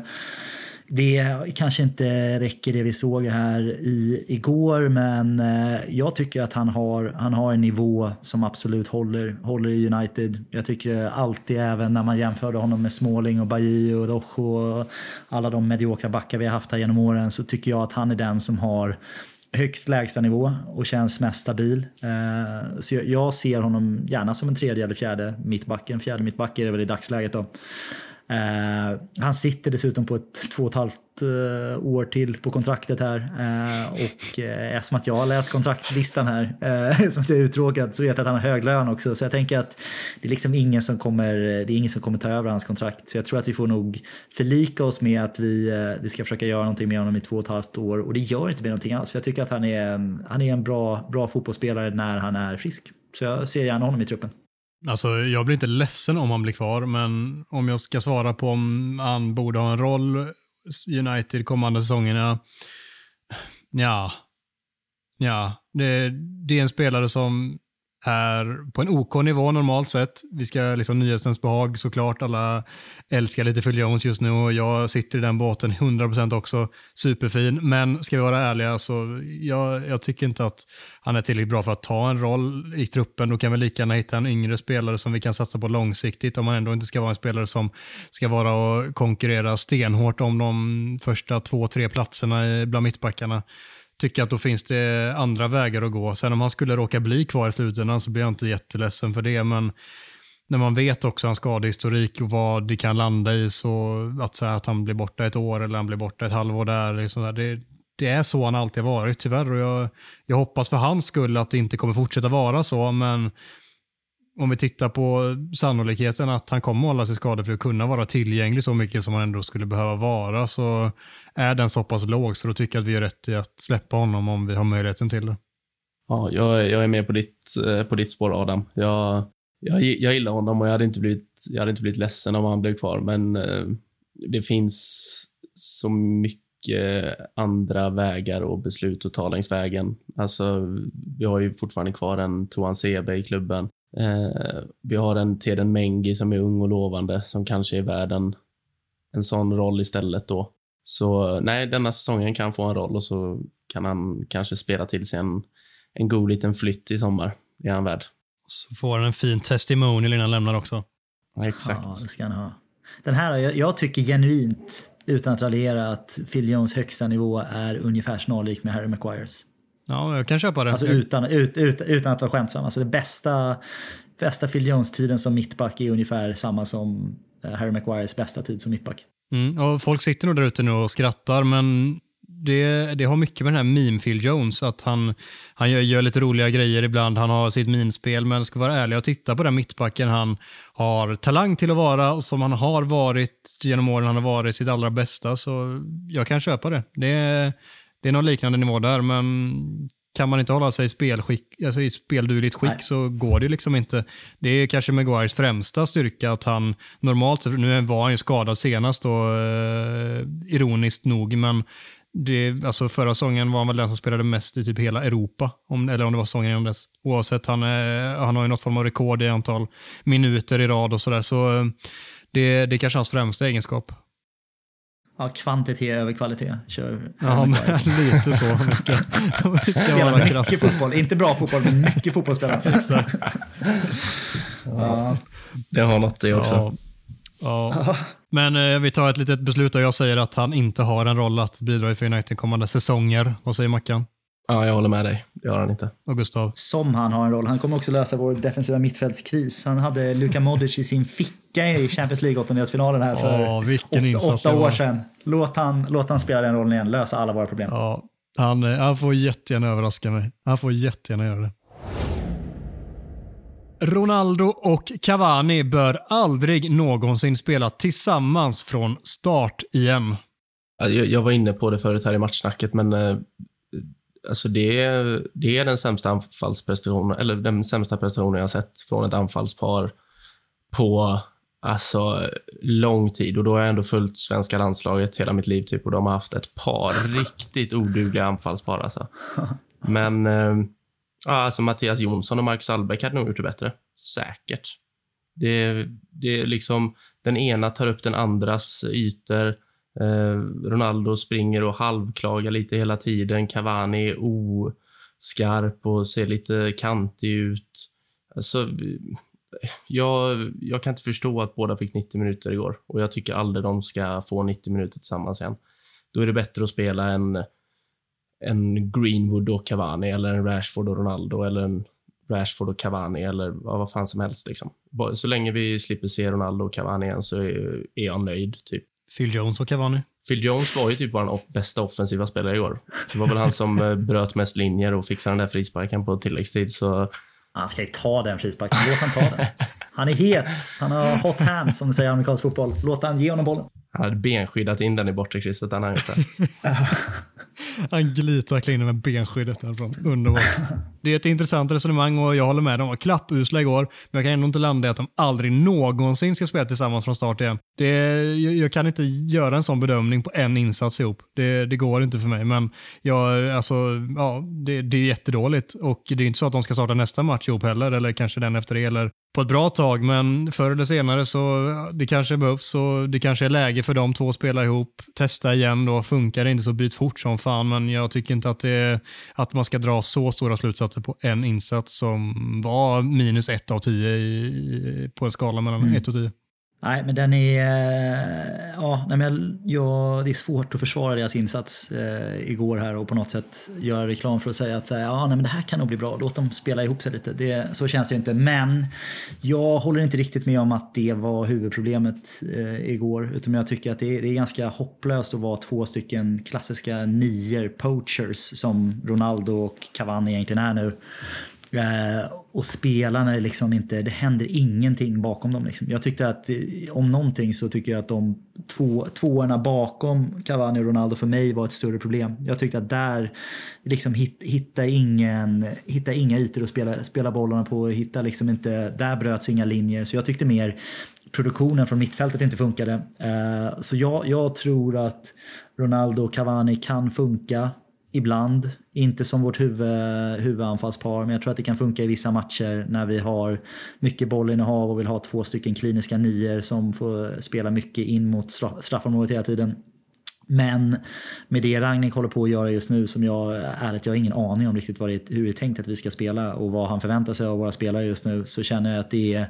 det kanske inte räcker det vi såg här i, igår men eh, jag tycker att han har, han har en nivå som absolut håller, håller i United. Jag tycker alltid även när man jämförde honom med Småling och Bailly och Rojo och alla de mediokra backar vi har haft här genom åren så tycker jag att han är den som har högst lägstanivå och känns mest stabil. Eh, så jag ser honom gärna som en tredje eller fjärde mittback. En fjärde mittback är det väl i dagsläget då. Eh, han sitter dessutom på ett två och ett halvt uh, år till på kontraktet här. Uh, och uh, eftersom att jag har läst kontraktslistan här, uh, som jag är uttråkad, så vet jag att han har hög lön också. Så jag tänker att det är liksom ingen som kommer, det är ingen som kommer ta över hans kontrakt. Så jag tror att vi får nog förlika oss med att vi, vi ska försöka göra någonting med honom i två och ett halvt år. Och det gör inte med någonting alls. För jag tycker att han är en, han är en bra, bra fotbollsspelare när han är frisk. Så jag ser gärna honom i truppen.
Alltså, jag blir inte ledsen om han blir kvar, men om jag ska svara på om han borde ha en roll United kommande säsongerna. Ja, ja det, det är en spelare som är på en OK nivå normalt sett. Vi ska liksom nyhetens behag såklart. Alla älskar lite Phil Jones just nu och jag sitter i den båten 100% också. Superfin. Men ska vi vara ärliga så jag, jag tycker inte att han är tillräckligt bra för att ta en roll i truppen. Då kan vi lika gärna hitta en yngre spelare som vi kan satsa på långsiktigt om man ändå inte ska vara en spelare som ska vara och konkurrera stenhårt om de första två, tre platserna bland mittbackarna tycker att då finns det andra vägar att gå. Sen om han skulle råka bli kvar i slutändan så blir jag inte jätteledsen för det. Men när man vet också hans skadehistorik och vad det kan landa i så att säga att han blir borta ett år eller han blir borta ett halvår där. Liksom där det, det är så han alltid har varit tyvärr och jag, jag hoppas för hans skull att det inte kommer fortsätta vara så men om vi tittar på sannolikheten att han kommer hålla sig skadad för att kunna vara tillgänglig så mycket som han ändå skulle behöva vara så är den så pass låg så då tycker jag att vi är rätt i att släppa honom om vi har möjligheten till det.
Ja, jag, jag är med på ditt, eh, på ditt spår Adam. Jag, jag, jag gillar honom och jag hade, inte blivit, jag hade inte blivit ledsen om han blev kvar men eh, det finns så mycket andra vägar och beslut att ta längs vägen. Alltså, vi har ju fortfarande kvar en Toan Sebe i klubben. Eh, vi har en Teden Mengi som är ung och lovande som kanske är värd en, en sån roll istället då. Så nej, denna säsongen kan få en roll och så kan han kanske spela till sig en, en god liten flytt i sommar. Det är han värd.
Så får han en fin testimonial innan han lämnar också.
Ja, exakt.
Ja, det ska han ha. Den här, jag, jag tycker genuint, utan att raljera, att Phil Jones högsta nivå är ungefär snarlik med Harry Maguires.
Ja, jag kan köpa det.
Alltså utan, ut, ut, utan att vara skämtsam. Alltså det bästa, bästa Phil Jones-tiden som mittback är ungefär samma som eh, Harry Maguires bästa tid som mittback.
Mm, och folk sitter nog där ute nu och skrattar, men det, det har mycket med den här meme Phil Jones, att han, han gör, gör lite roliga grejer ibland, han har sitt minspel, men ska vara ärlig och titta på den mittbacken han har talang till att vara och som han har varit genom åren han har varit sitt allra bästa, så jag kan köpa det. Det är, det är någon liknande nivå där, men kan man inte hålla sig i, spelskick, alltså i speldugligt skick Nej. så går det liksom inte. Det är kanske Maguires främsta styrka att han normalt, nu var han ju skadad senast då, eh, ironiskt nog, men det, alltså förra säsongen var han väl den som spelade mest i typ hela Europa, om, eller om det var säsongen innan dess. Oavsett, han, är, han har ju något form av rekord i antal minuter i rad och sådär, så eh, det, det är kanske hans främsta egenskap.
Ja, kvantitet över kvalitet. Kör
ja, men lite så.
Mycket. Spelar mycket fotboll. Inte bra fotboll, men mycket fotbollsspelare.
Exakt.
Ja. Det har något det också. Ja.
Ja. Men eh, vi tar ett litet beslut och jag säger att han inte har en roll att bidra i för United kommande säsonger. Vad säger Mackan?
Ja, jag håller med dig. Det har han inte.
Och Gustav?
Som han har en roll. Han kommer också lösa vår defensiva mittfältskris. Han hade Luka Modric i sin ficka i Champions League-åttondelsfinalen här för
Åh, vilken
åtta, åtta år sedan. Låt han, låt han spela den rollen igen, lösa alla våra problem.
Ja, han, eh, han får jättegärna överraska mig. Han får jättegärna göra det. Ronaldo och Cavani bör aldrig någonsin spela tillsammans från start igen.
Jag var inne på det förut här i matchsnacket, men eh, alltså det, är, det är den sämsta anfallsprestationen, eller den sämsta prestationen jag sett från ett anfallspar på alltså, lång tid. Och då har jag ändå följt svenska landslaget hela mitt liv typ, och de har haft ett par riktigt odugliga anfallspar. Alltså. Men eh, alltså Mattias Jonsson och Marcus Albeck hade nog gjort det bättre. Säkert. Det, det är liksom, den ena tar upp den andras ytor. Eh, Ronaldo springer och halvklagar lite hela tiden. Cavani är oskarp och ser lite kantig ut. Alltså, eh, jag, jag kan inte förstå att båda fick 90 minuter igår och jag tycker aldrig de ska få 90 minuter tillsammans igen. Då är det bättre att spela en, en Greenwood och Cavani eller en Rashford och Ronaldo eller en Rashford och Cavani eller vad fan som helst. Liksom. Så länge vi slipper se Ronaldo och Cavani igen så är, är jag nöjd. Typ.
Phil Jones och Cavani.
Phil Jones var ju typ vår off bästa offensiva spelare igår. Det var väl han som eh, bröt mest linjer och fixade den där frisparken på tilläggstid. Så...
Han ska ju ta den frisparken. Låt han ta den. Han är het. Han har hot hands som de säger i amerikansk fotboll. Låt han ge honom bollen.
Han hade benskyddat in den i bortre krysset. Han
Han glitar in med benskyddet därifrån. Underbart. Det är ett intressant resonemang och jag håller med. De var klappusla igår, men jag kan ändå inte landa i att de aldrig någonsin ska spela tillsammans från start igen. Det, jag, jag kan inte göra en sån bedömning på en insats ihop. Det, det går inte för mig, men jag, alltså, ja, det, det är jättedåligt och det är inte så att de ska starta nästa match ihop heller, eller kanske den efter det, eller på ett bra tag, men förr eller senare så det kanske behövs och det kanske är läge för de två att spela ihop. Testa igen då, funkar det inte så byt fort som fan, men jag tycker inte att, det, att man ska dra så stora slutsatser på en insats som var minus ett av tio i, på en skala mellan mm. ett och tio.
Nej, men den är... Eh, ja, nej, men jag, det är svårt att försvara deras insats eh, igår här och på något sätt göra reklam för att säga att så ja, nej, men det här kan nog bli bra. Låt dem spela ihop sig lite. Det, så känns det inte. Men jag håller inte riktigt med om att det var huvudproblemet eh, igår. Utan jag tycker att det är, det är ganska hopplöst att vara två stycken klassiska nior poachers som Ronaldo och Cavani egentligen är nu. Eh, och spela när det liksom inte, det händer ingenting bakom dem. Liksom. Jag tyckte att eh, om någonting så tycker jag att de två, tvåorna bakom Cavani och Ronaldo för mig var ett större problem. Jag tyckte att där liksom hit, hitta, ingen, hitta inga ytor att spela, spela bollarna på, hitta liksom inte, där bröts inga linjer. Så jag tyckte mer produktionen från mittfältet inte funkade. Eh, så jag, jag tror att Ronaldo och Cavani kan funka ibland. Inte som vårt huvud, huvudanfallspar, men jag tror att det kan funka i vissa matcher när vi har mycket bollinnehav och vill ha två stycken kliniska nior som får spela mycket in mot straffområdet hela tiden. Men med det Ragnik håller på att göra just nu som jag ärligt, jag har ingen aning om riktigt vad det, hur det är tänkt att vi ska spela och vad han förväntar sig av våra spelare just nu så känner jag att det är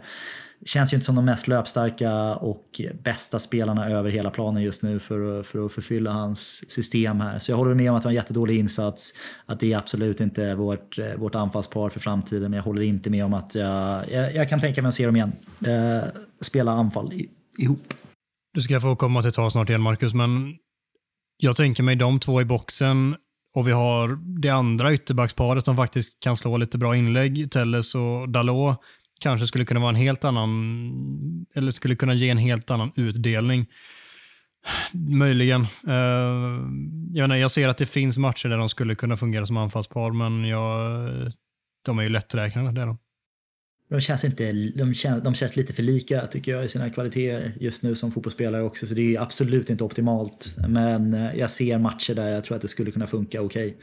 känns ju inte som de mest löpstarka och bästa spelarna över hela planen just nu för att, för att förfylla hans system här. Så jag håller med om att det var en jättedålig insats, att det är absolut inte vårt, vårt anfallspar för framtiden, men jag håller inte med om att jag, jag, jag kan tänka mig att se dem igen. Eh, spela anfall i, ihop.
Du ska få komma till tal snart igen Marcus, men jag tänker mig de två i boxen och vi har det andra ytterbacksparet som faktiskt kan slå lite bra inlägg, Telles och Dalot kanske skulle kunna vara en helt annan, eller skulle kunna ge en helt annan utdelning. Möjligen. Uh, jag, nej, jag ser att det finns matcher där de skulle kunna fungera som anfallspar, men jag, de är ju lätträknade. Det är de.
De känns, inte, de, känns, de känns lite för lika tycker jag i sina kvaliteter just nu som fotbollsspelare också. Så det är absolut inte optimalt. Men eh, jag ser matcher där jag tror att det skulle kunna funka okej.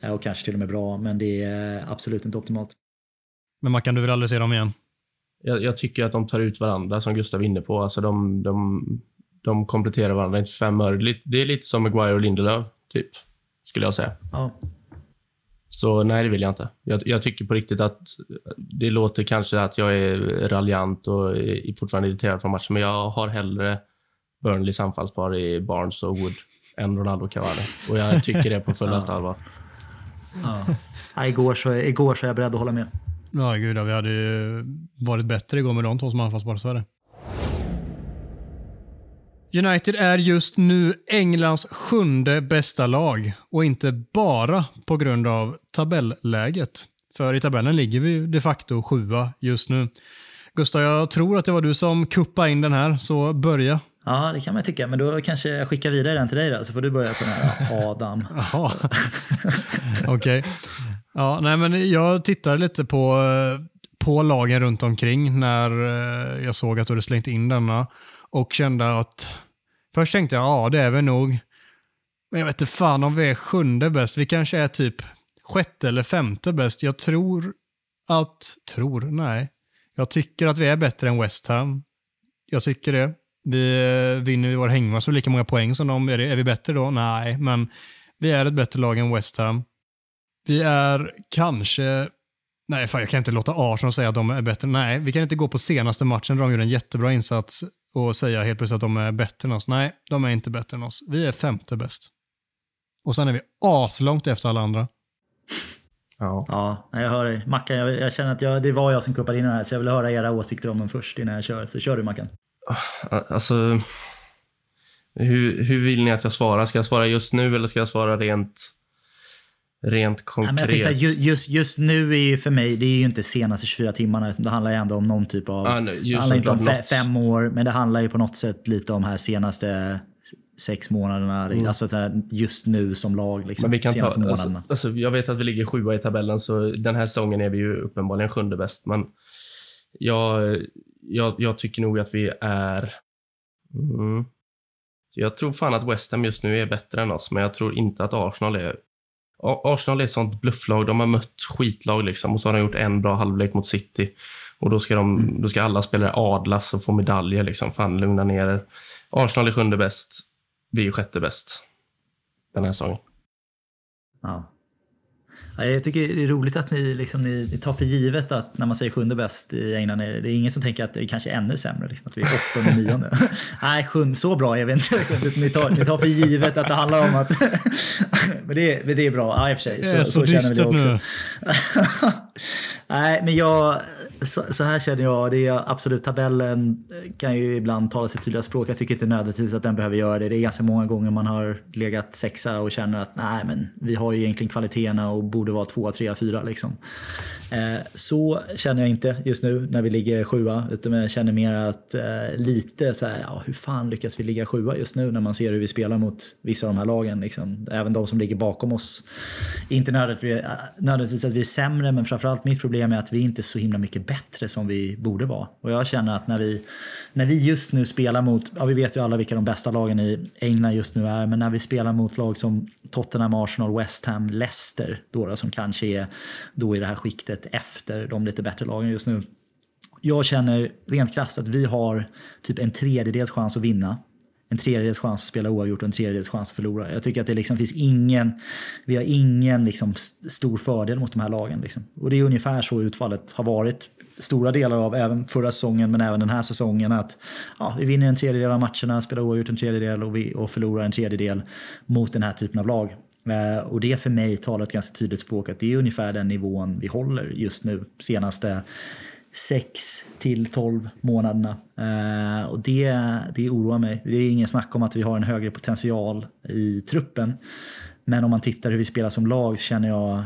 Okay. Och kanske till och med bra, men det är absolut inte optimalt.
Men man kan du väl aldrig se dem igen?
Jag, jag, tycker att de tar ut varandra, som Gustav är inne på. Alltså de, de, de kompletterar varandra, inte fem öre. Det är lite som Maguire och Lindelöf, typ. Skulle jag säga.
Ja.
Så nej, det vill jag inte. Jag, jag, tycker på riktigt att det låter kanske att jag är raljant och är fortfarande irriterad från matchen, men jag har hellre Burnleys anfallspar i Barnes och Wood än Ronaldo Cavani. Och jag tycker det på fullaste ja. allvar.
Ja. igår, så, igår så är jag beredd att hålla med.
Ja, gud, vi hade ju varit bättre igår med de två som anfallspar, så är det. United är just nu Englands sjunde bästa lag och inte bara på grund av tabelläget. För i tabellen ligger vi de facto sjua just nu. Gustav, jag tror att det var du som kuppade in den här, så börja.
Ja, det kan man tycka, men då kanske jag skickar vidare den till dig då, så får du börja på den här Adam.
Okej. Okay. Ja, nej, men jag tittade lite på, eh, på lagen runt omkring när eh, jag såg att du hade slängt in denna och kände att först tänkte jag ja, det är vi nog. Men jag vet inte fan om vi är sjunde bäst. Vi kanske är typ sjätte eller femte bäst. Jag tror att, tror, nej. Jag tycker att vi är bättre än West Ham. Jag tycker det. Vi eh, vinner vi vår hängmatch lika många poäng som dem. Är, det, är vi bättre då? Nej, men vi är ett bättre lag än West Ham. Vi är kanske... Nej, fan, jag kan inte låta Arsenal säga att de är bättre. Nej, vi kan inte gå på senaste matchen där de gjorde en jättebra insats och säga helt plötsligt att de är bättre än oss. Nej, de är inte bättre än oss. Vi är femte bäst. Och sen är vi aslångt efter alla andra.
Ja, ja jag hör dig. Mackan, jag, jag, känner att jag, det var jag som kuppade in den här, så jag vill höra era åsikter om den först innan jag kör. Så kör du Mackan.
Alltså, hur, hur vill ni att jag svarar? Ska jag svara just nu eller ska jag svara rent rent konkret.
Ja, just, just nu är ju för mig, det är ju inte senaste 24 timmarna. Det handlar ju ändå om någon typ av... Ah, det handlar inte om fe, fem år, men det handlar ju på något sätt lite om här senaste sex månaderna. Alltså det här just nu som lag. Liksom,
Men vi kan ta, alltså, alltså, jag vet att vi ligger sjua i tabellen, så den här säsongen är vi ju uppenbarligen sjunde bäst. Men jag, jag, jag tycker nog att vi är... Mm, jag tror fan att West Ham just nu är bättre än oss, men jag tror inte att Arsenal är... Arsenal är ett sånt blufflag. De har mött skitlag liksom och så har de gjort en bra halvlek mot City. Och då ska, de, då ska alla spelare adlas och få medaljer. Liksom. Fan, lugna ner er. Arsenal är sjunde bäst. Vi är sjätte bäst den här säsongen.
Ja. Ja, Jag tycker det är roligt att ni, liksom, ni, tar för givet att när man säger sjunde bäst i England, är det det är ingen som tänker att det kanske är ännu sämre. Liksom, att vi är åttonde, nionde. Nej, sjunde, så bra är vi inte. Ni tar, ni tar för givet att det handlar om att... men, det, men det är bra, ja, i och för sig.
Det är så,
så känner jag
dystert
också.
nu.
Nej, men jag, så, så här känner jag. Det är absolut, tabellen eh, kan ju ibland tala sitt tydliga språk. Jag tycker inte nödvändigtvis att den behöver göra det. Det är ganska många gånger man har legat sexa och känner att nej, men vi har ju egentligen kvaliteterna och borde vara tvåa, trea, fyra liksom. Eh, så känner jag inte just nu när vi ligger sjua, utan jag känner mer att eh, lite så här, ja, hur fan lyckas vi ligga sjua just nu när man ser hur vi spelar mot vissa av de här lagen. Liksom. Även de som ligger bakom oss. Inte nödvändigtvis, eh, nödvändigtvis att vi är sämre, men framförallt mitt problem är att vi inte är så himla mycket bättre som vi borde vara. Och jag känner att när vi, när vi just nu spelar mot, ja vi vet ju alla vilka de bästa lagen i England just nu är, men när vi spelar mot lag som Tottenham, Arsenal, West Ham, Leicester, då, då som kanske är då i det här skiktet efter de lite bättre lagen just nu. Jag känner rent krasst att vi har typ en tredjedels chans att vinna. En tredjedels chans att spela oavgjort och en tredjedels chans att förlora. Jag tycker att det liksom finns ingen, vi har ingen liksom stor fördel mot de här lagen. Liksom. Och det är ungefär så utfallet har varit stora delar av även förra säsongen men även den här säsongen. att ja, Vi vinner en tredjedel av matcherna, spelar oavgjort en tredjedel och, vi, och förlorar en tredjedel mot den här typen av lag. Eh, och det för mig talar ett ganska tydligt språk att det är ungefär den nivån vi håller just nu senaste 6 till 12 månaderna. Eh, och det, det oroar mig. Det är ingen snack om att vi har en högre potential i truppen. Men om man tittar hur vi spelar som lag så känner jag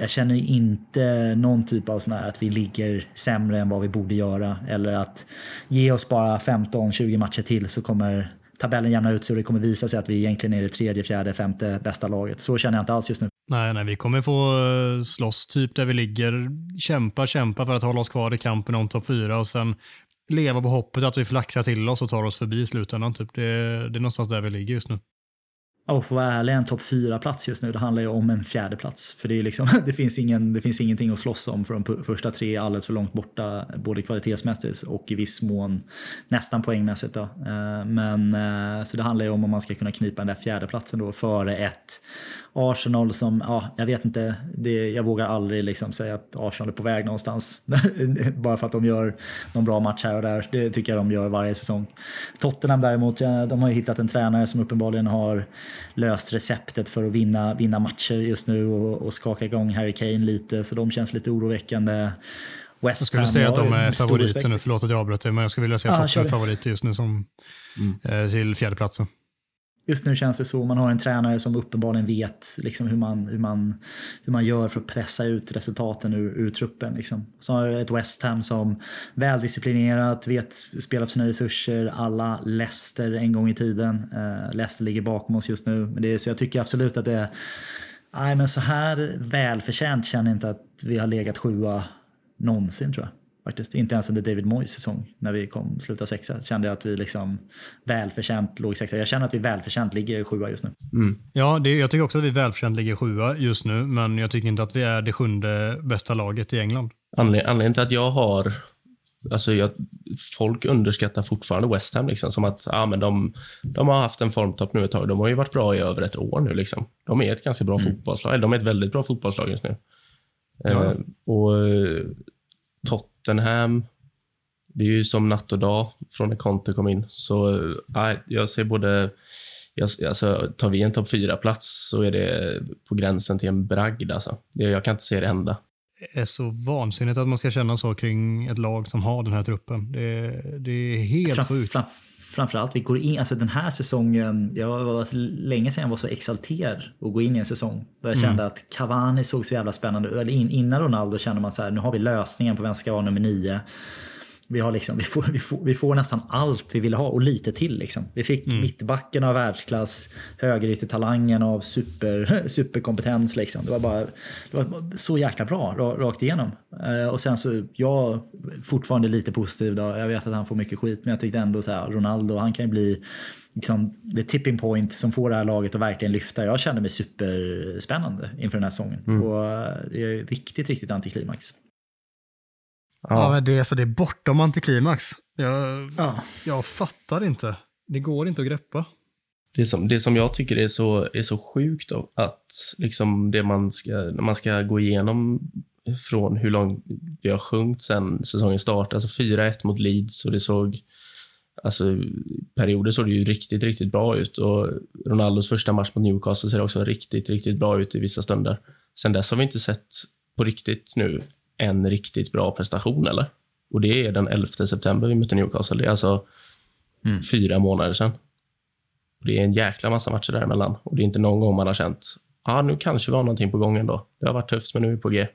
jag känner inte någon typ av sån här att vi ligger sämre än vad vi borde göra. Eller att ge oss bara 15-20 matcher till så kommer tabellen jämna ut sig och det kommer visa sig att vi egentligen är det tredje, fjärde, femte bästa laget. Så känner jag inte alls just nu.
Nej, nej, vi kommer få eh, slåss typ där vi ligger. Kämpa, kämpa för att hålla oss kvar i kampen om topp fyra och sen leva på hoppet att vi flaxar till oss och tar oss förbi i slutändan. Typ. Det, det är någonstans där vi ligger just nu.
Och för att vara ärlig, en topp fyra plats just nu, det handlar ju om en fjärde plats. För det, är liksom, det, finns ingen, det finns ingenting att slåss om för de första tre är alldeles för långt borta, både kvalitetsmässigt och i viss mån nästan poängmässigt. Då. Eh, men, eh, så det handlar ju om om man ska kunna knipa den där fjärde platsen då före ett Arsenal som, ja, jag vet inte, det, jag vågar aldrig liksom säga att Arsenal är på väg någonstans. Bara för att de gör någon bra match här och där. Det tycker jag de gör varje säsong. Tottenham däremot, de har ju hittat en tränare som uppenbarligen har löst receptet för att vinna, vinna matcher just nu och, och skaka igång Harry Kane lite, så de känns lite oroväckande. West
Jag skulle säga att de är favoriter nu, förlåt att jag avbröt dig, men jag skulle vilja säga
kör
Tottenham är favoriter just nu som, eh, till fjärdeplatsen.
Just nu känns det så. Man har en tränare som uppenbarligen vet liksom hur, man, hur, man, hur man gör för att pressa ut resultaten ur, ur truppen. Liksom. Så har ett West Ham som väldisciplinerat, vet spela på sina resurser. Alla Leicester en gång i tiden. Uh, Leicester ligger bakom oss just nu. Men det så jag tycker absolut att det är... Nej, men så här välförtjänt känner jag inte att vi har legat sjua någonsin tror jag. Faktiskt. Inte ens under David Moyes säsong när vi kom sluta sexa kände jag att vi liksom välförtjänt låg sexa. Jag känner att vi välförtjänt ligger sjua just nu.
Ja, det, jag tycker också att vi välförtjänt ligger sjua just nu, men jag tycker inte att vi är det sjunde bästa laget i England.
Anled- Anledningen till att jag har... Alltså jag, folk underskattar fortfarande West Ham. Liksom, som att ah, men de, de har haft en formtopp nu ett tag. De har ju varit bra i över ett år nu. Liksom. De är ett ganska bra fotbollslag. De är ett väldigt bra fotbollslag just nu. Eh, och eh, Tottenham, det är ju som natt och dag från när Conte kom in. Så nej, jag ser både... Jag, alltså, tar vi en topp fyra-plats så är det på gränsen till en bragd. Alltså. Jag kan inte se det hända.
Det är så vansinnigt att man ska känna så kring ett lag som har den här truppen. Det, det är helt sjukt.
fram, framförallt, vi går in, alltså den här säsongen, jag var länge sedan jag var så exalterad att gå in i en säsong. Där jag kände att Cavani såg så jävla spännande ut. In, innan Ronaldo kände man så här, nu har vi lösningen på vem som ska vara nummer nio. Vi, har liksom, vi, får, vi, får, vi får nästan allt vi ville ha och lite till. Liksom. Vi fick mm. mittbacken av världsklass, högeryttertalangen av super, superkompetens. Liksom. Det, var bara, det var så jäkla bra rakt igenom. Eh, och sen så, jag fortfarande lite positiv. Då. Jag vet att han får mycket skit, men jag tyckte ändå så här, Ronaldo, han kan ju bli liksom, the tipping point som får det här laget att verkligen lyfta. Jag kände mig superspännande inför den här säsongen. Mm. Och eh, det är riktigt, riktigt antiklimax.
Ja, ja men det, är, så det är bortom antiklimax. Jag, ja. jag fattar inte. Det går inte att greppa.
Det som, det som jag tycker är så, är så sjukt då, att liksom det man ska, när man ska gå igenom från hur långt vi har sjunkit sen säsongen startade. Alltså 4-1 mot Leeds och det såg Alltså, perioder såg det ju riktigt, riktigt bra ut. Och Ronaldos första match mot Newcastle ser också riktigt, riktigt bra ut i vissa stunder. Sen dess har vi inte sett på riktigt nu en riktigt bra prestation, eller? Och det är den 11 september vi mötte Newcastle. Det är alltså mm. fyra månader sedan. Och det är en jäkla massa matcher däremellan. Och det är inte någon gång man har känt, ah, nu kanske vi har någonting på gång ändå. Det har varit tufft, men nu är vi på G.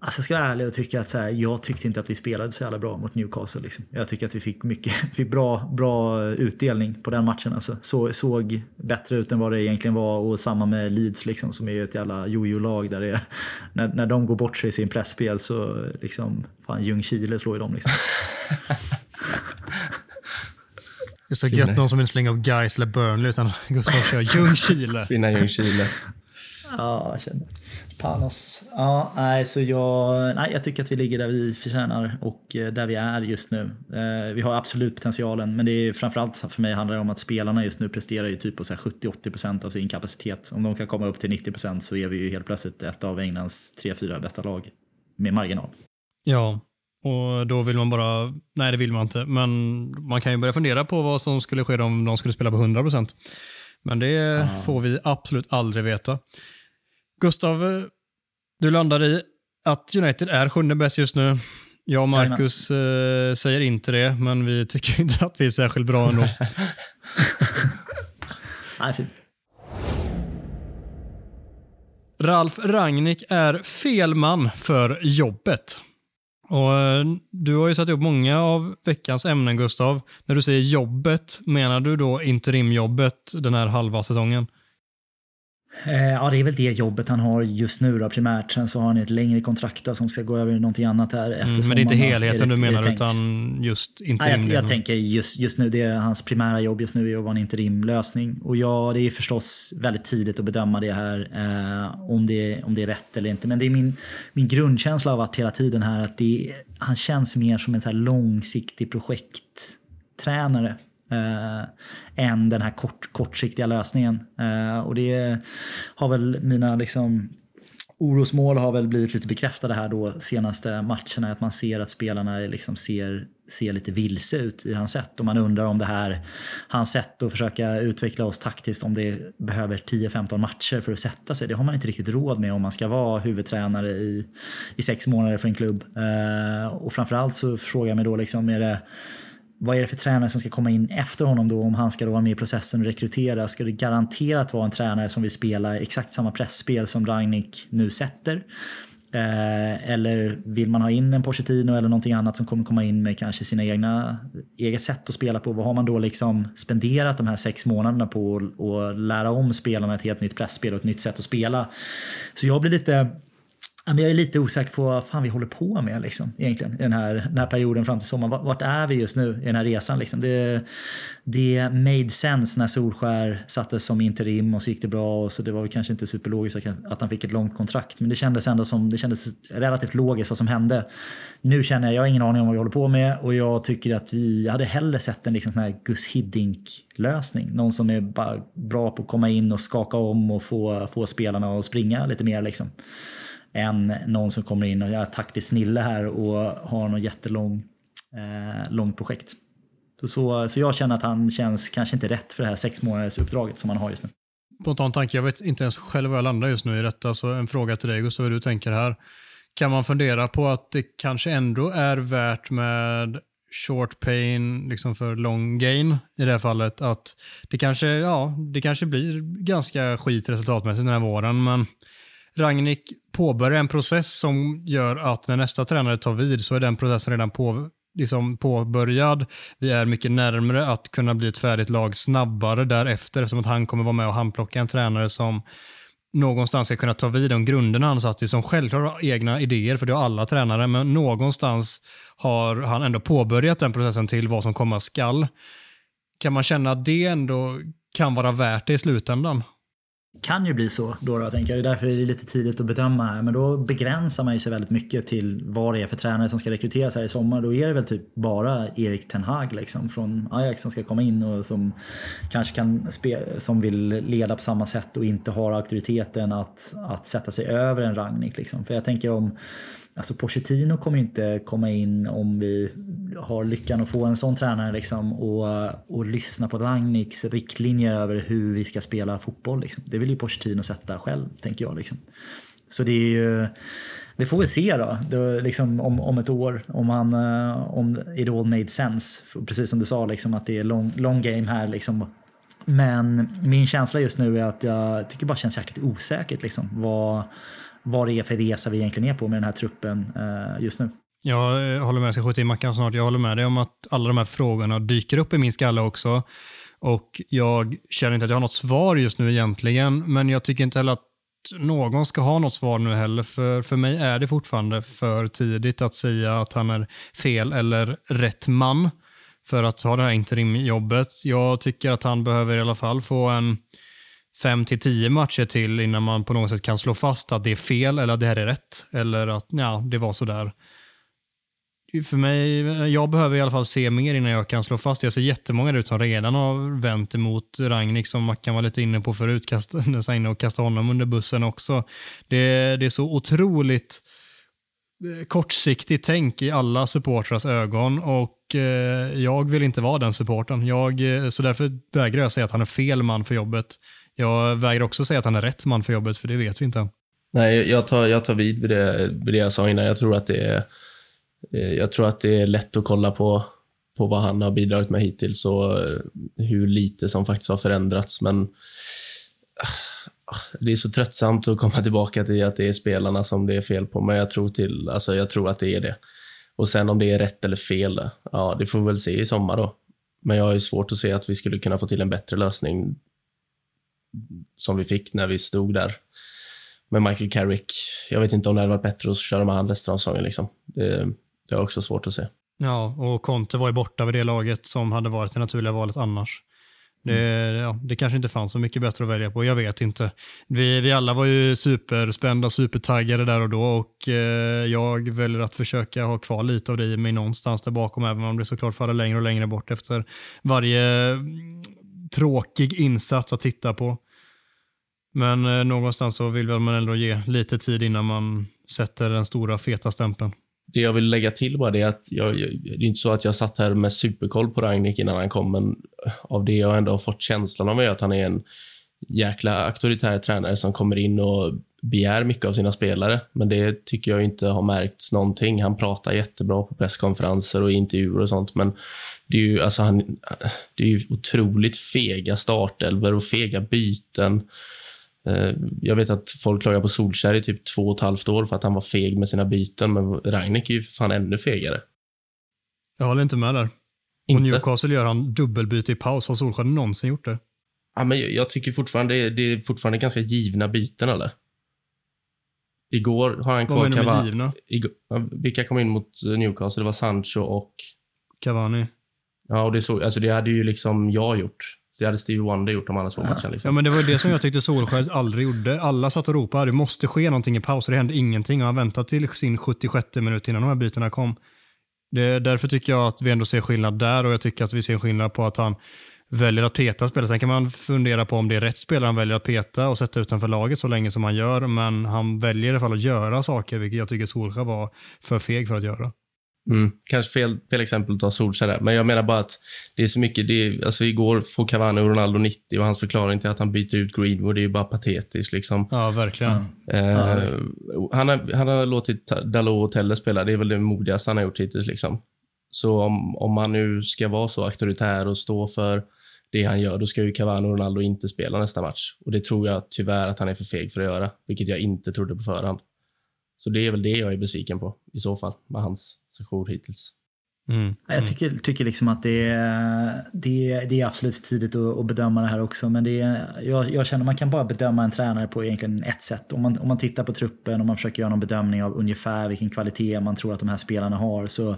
Alltså jag ska vara ärlig och tycka att så här, jag tyckte inte att vi spelade så jävla bra mot Newcastle. Liksom. Jag tycker att vi fick mycket fick bra, bra utdelning på den matchen. Alltså. Så, såg bättre ut än vad det egentligen var och samma med Leeds liksom, som är ett jävla jojo-lag där det är, när, när de går bort sig i sin pressspel så liksom, fan Ljungskile slår ju dem liksom.
Det är så gött någon som vill slänga upp Gais eller Burnley utan Gustav kör Ljungskile.
Fina Ljungskile.
Ja, jag känner. Panos. Ja, nej, så jag, nej, jag tycker att vi ligger där vi förtjänar och eh, där vi är just nu. Eh, vi har absolut potentialen, men det är framförallt för mig handlar det om att spelarna just nu presterar ju typ på 70-80% av sin kapacitet. Om de kan komma upp till 90% så är vi ju helt plötsligt ett av Englands 3-4 bästa lag med marginal.
Ja, och då vill man bara, nej det vill man inte, men man kan ju börja fundera på vad som skulle ske om de skulle spela på 100%. Men det ah. får vi absolut aldrig veta. Gustav, du landar i att United är sjunde bäst just nu. Jag och Marcus eh, säger inte det, men vi tycker inte att vi är särskilt bra ändå. Ralf Rangnick är fel man för jobbet. Och eh, Du har ju satt upp många av veckans ämnen, Gustav. När du säger jobbet, menar du då interimjobbet den här halva säsongen?
Eh, ja, det är väl det jobbet han har just nu då, primärt. Sen så har han ett längre kontrakt som ska gå över i någonting annat här.
Mm, men det är inte helheten är du menar, utan just interim?
Nej, jag, jag tänker just, just nu, det är hans primära jobb just nu är att vara en interimlösning. Och ja, det är förstås väldigt tidigt att bedöma det här, eh, om, det, om det är rätt eller inte. Men det är min, min grundkänsla har varit hela tiden här att det, han känns mer som en så långsiktig projekttränare eh, än den här kort, kortsiktiga lösningen. Eh, och det har väl mina liksom, orosmål har väl blivit lite bekräftade här då senaste matcherna. Att man ser att spelarna liksom ser, ser lite vilse ut i hans sätt. Och man undrar om det här, hans sätt att försöka utveckla oss taktiskt, om det behöver 10-15 matcher för att sätta sig. Det har man inte riktigt råd med om man ska vara huvudtränare i, i sex månader för en klubb. Eh, och framförallt så frågar jag mig då, liksom, är det vad är det för tränare som ska komma in efter honom då om han ska då vara med i processen och rekrytera? Ska det garanterat vara en tränare som vill spela exakt samma pressspel som Ragnik nu sätter? Eh, eller vill man ha in en Pochettino eller någonting annat som kommer komma in med kanske sina egna eget sätt att spela på? Vad har man då liksom spenderat de här sex månaderna på att lära om spelarna ett helt nytt pressspel och ett nytt sätt att spela? Så jag blir lite men jag är lite osäker på vad fan vi håller på med liksom, egentligen, i den här, den här perioden fram till sommaren. Vart är vi just nu i den här resan? Liksom? Det, det made sense när Solskär sattes som interim och så gick det bra. Och så det var väl kanske inte superlogiskt att han fick ett långt kontrakt. Men det kändes ändå som, det kändes relativt logiskt vad som hände. Nu känner jag, jag har ingen aning om vad vi håller på med och jag tycker att vi jag hade hellre sett en liksom sån här Gus Hiddink-lösning. Någon som är bara bra på att komma in och skaka om och få, få spelarna att springa lite mer. Liksom än någon som kommer in och är taktisk snille här och har något jättelång eh, långt projekt. Så, så, så jag känner att han känns kanske inte rätt för det här sex månaders uppdraget som han har just nu.
Spontan tanke, jag vet inte ens själv var jag landar just nu i detta, så en fråga till dig Gustav, hur du tänker här. Kan man fundera på att det kanske ändå är värt med short pain liksom för long gain i det här fallet. Att det kanske, ja, det kanske blir ganska skit resultatmässigt den här våren, men Ragnik påbörja en process som gör att när nästa tränare tar vid så är den processen redan på, liksom påbörjad. Vi är mycket närmre att kunna bli ett färdigt lag snabbare därefter eftersom att han kommer vara med och handplocka en tränare som någonstans ska kunna ta vid de grunderna han satt i, som självklart har egna idéer, för det har alla tränare, men någonstans har han ändå påbörjat den processen till vad som komma skall. Kan man känna att det ändå kan vara värt det i slutändan?
Kan ju bli så då, då tänker jag. Därför är det lite tidigt att bedöma här. Men då begränsar man ju sig väldigt mycket till vad det är för tränare som ska rekryteras här i sommar. Då är det väl typ bara Erik Ten Hag liksom, från Ajax som ska komma in och som kanske kan spe, som vill leda på samma sätt och inte har auktoriteten att, att sätta sig över en Rangnick. Liksom. För jag tänker om Alltså Pochettino kommer inte komma in om vi har lyckan att få en sån tränare liksom, och, och lyssna på Ragniks riktlinjer över hur vi ska spela fotboll. Liksom. Det vill ju Pochettino sätta själv, tänker jag. Liksom. Så det är ju... Vi får väl se då, det, liksom om, om ett år, om, han, eh, om it all made sense. Precis som du sa, liksom, att det är long, long game här. Liksom. Men min känsla just nu är att jag tycker det bara känns jäkligt osäkert. Liksom, vad, vad det är för resa vi egentligen är på med den här truppen eh, just nu.
Jag eh, håller med, jag ska skjuta in Mackan snart. Jag håller med dig om att alla de här frågorna dyker upp i min skalle också. Och jag känner inte att jag har något svar just nu egentligen, men jag tycker inte heller att någon ska ha något svar nu heller. För, för mig är det fortfarande för tidigt att säga att han är fel eller rätt man för att ha det här interimjobbet. Jag tycker att han behöver i alla fall få en fem till tio matcher till innan man på något sätt kan slå fast att det är fel eller att det här är rätt. Eller att ja, det var sådär. För mig, jag behöver i alla fall se mer innan jag kan slå fast. Jag ser jättemånga ut som redan har vänt emot Ragnik som man kan vara lite inne på förut, kasta, inne och kasta honom under bussen också. Det, det är så otroligt eh, kortsiktigt tänk i alla supportrars ögon och eh, jag vill inte vara den supporten. Jag, eh, så därför vägrar jag säga att han är fel man för jobbet. Jag vägrar också säga att han är rätt man för jobbet, för det vet vi inte.
Nej, jag tar, jag tar vid vid det, vid det jag sa innan. Jag tror att det är, eh, jag tror att det är lätt att kolla på, på vad han har bidragit med hittills och eh, hur lite som faktiskt har förändrats. Men ah, ah, det är så tröttsamt att komma tillbaka till att det är spelarna som det är fel på, men jag tror, till, alltså jag tror att det är det. Och sen om det är rätt eller fel, eh, ja, det får vi väl se i sommar då. Men jag har ju svårt att se att vi skulle kunna få till en bättre lösning som vi fick när vi stod där med Michael Carrick. Jag vet inte om det hade varit bättre att köra med han resten av säsongen. Liksom. Det, det är också svårt att se.
Ja, och Conte var ju borta vid det laget som hade varit det naturliga valet annars. Det, mm. ja, det kanske inte fanns så mycket bättre att välja på, jag vet inte. Vi, vi alla var ju superspända, supertaggade där och då och eh, jag väljer att försöka ha kvar lite av det i mig någonstans där bakom, även om det såklart faller längre och längre bort efter varje tråkig insats att titta på. Men eh, någonstans så vill man ändå ge lite tid innan man sätter den stora feta stämpeln.
Det jag vill lägga till bara det är att jag, det är inte så att jag satt här med superkoll på Ragnik innan han kom, men av det jag ändå har fått känslan av är att han är en jäkla auktoritär tränare som kommer in och begär mycket av sina spelare. Men det tycker jag inte har märkts någonting. Han pratar jättebra på presskonferenser och intervjuer och sånt, men det är ju, alltså han, det är ju otroligt fega startelver och fega byten. Eh, jag vet att folk klagar på Solskär i typ två och ett halvt år för att han var feg med sina byten, men Ragnik är ju fan ännu fegare.
Jag håller inte med där. Inte? Och Newcastle gör han dubbelbyte i paus. Har Solskär någonsin gjort det?
Ja, men jag tycker fortfarande det är fortfarande ganska givna byten, eller? Igår har han kvar Cavani. Vilka kom in mot Newcastle? Det var Sancho och...
Cavani.
Ja, och det, så, alltså det hade ju liksom jag gjort. Det hade Stevie Wonder gjort om alla två matcherna. Liksom.
Ja, men det var det som jag tyckte Solskjaer aldrig gjorde. Alla satt och ropade det måste ske någonting i paus och det hände ingenting. Och han väntade till sin 76 minut innan de här bytena kom. Det, därför tycker jag att vi ändå ser skillnad där och jag tycker att vi ser skillnad på att han väljer att peta spelare. Sen kan man fundera på om det är rätt spelare han väljer att peta och sätta utanför laget så länge som han gör, men han väljer i alla fall att göra saker, vilket jag tycker Solskjaer var för feg för att göra.
Mm, kanske fel, fel exempel att ta Solskjaer men jag menar bara att det är så mycket. Det är, alltså igår får Cavani och Ronaldo 90 och hans förklaring till att han byter ut Greenwood det är ju bara patetiskt. Liksom.
Ja, verkligen.
Eh, ja. han, har, han har låtit Dalot och Telle spela. Det är väl det modigaste han har gjort hittills. Liksom. Så om, om han nu ska vara så auktoritär och stå för det han gör, då ska ju Cavani och Ronaldo inte spela nästa match. Och Det tror jag tyvärr att han är för feg för att göra, vilket jag inte trodde på förhand. Så det är väl det jag är besviken på i så fall, med hans session hittills.
Mm.
Jag tycker, tycker liksom att det är, det, är, det är absolut tidigt att, att bedöma det här också. Men det är, jag, jag känner att man kan bara bedöma en tränare på egentligen ett sätt. Om man, om man tittar på truppen och man försöker göra någon bedömning av ungefär vilken kvalitet man tror att de här spelarna har så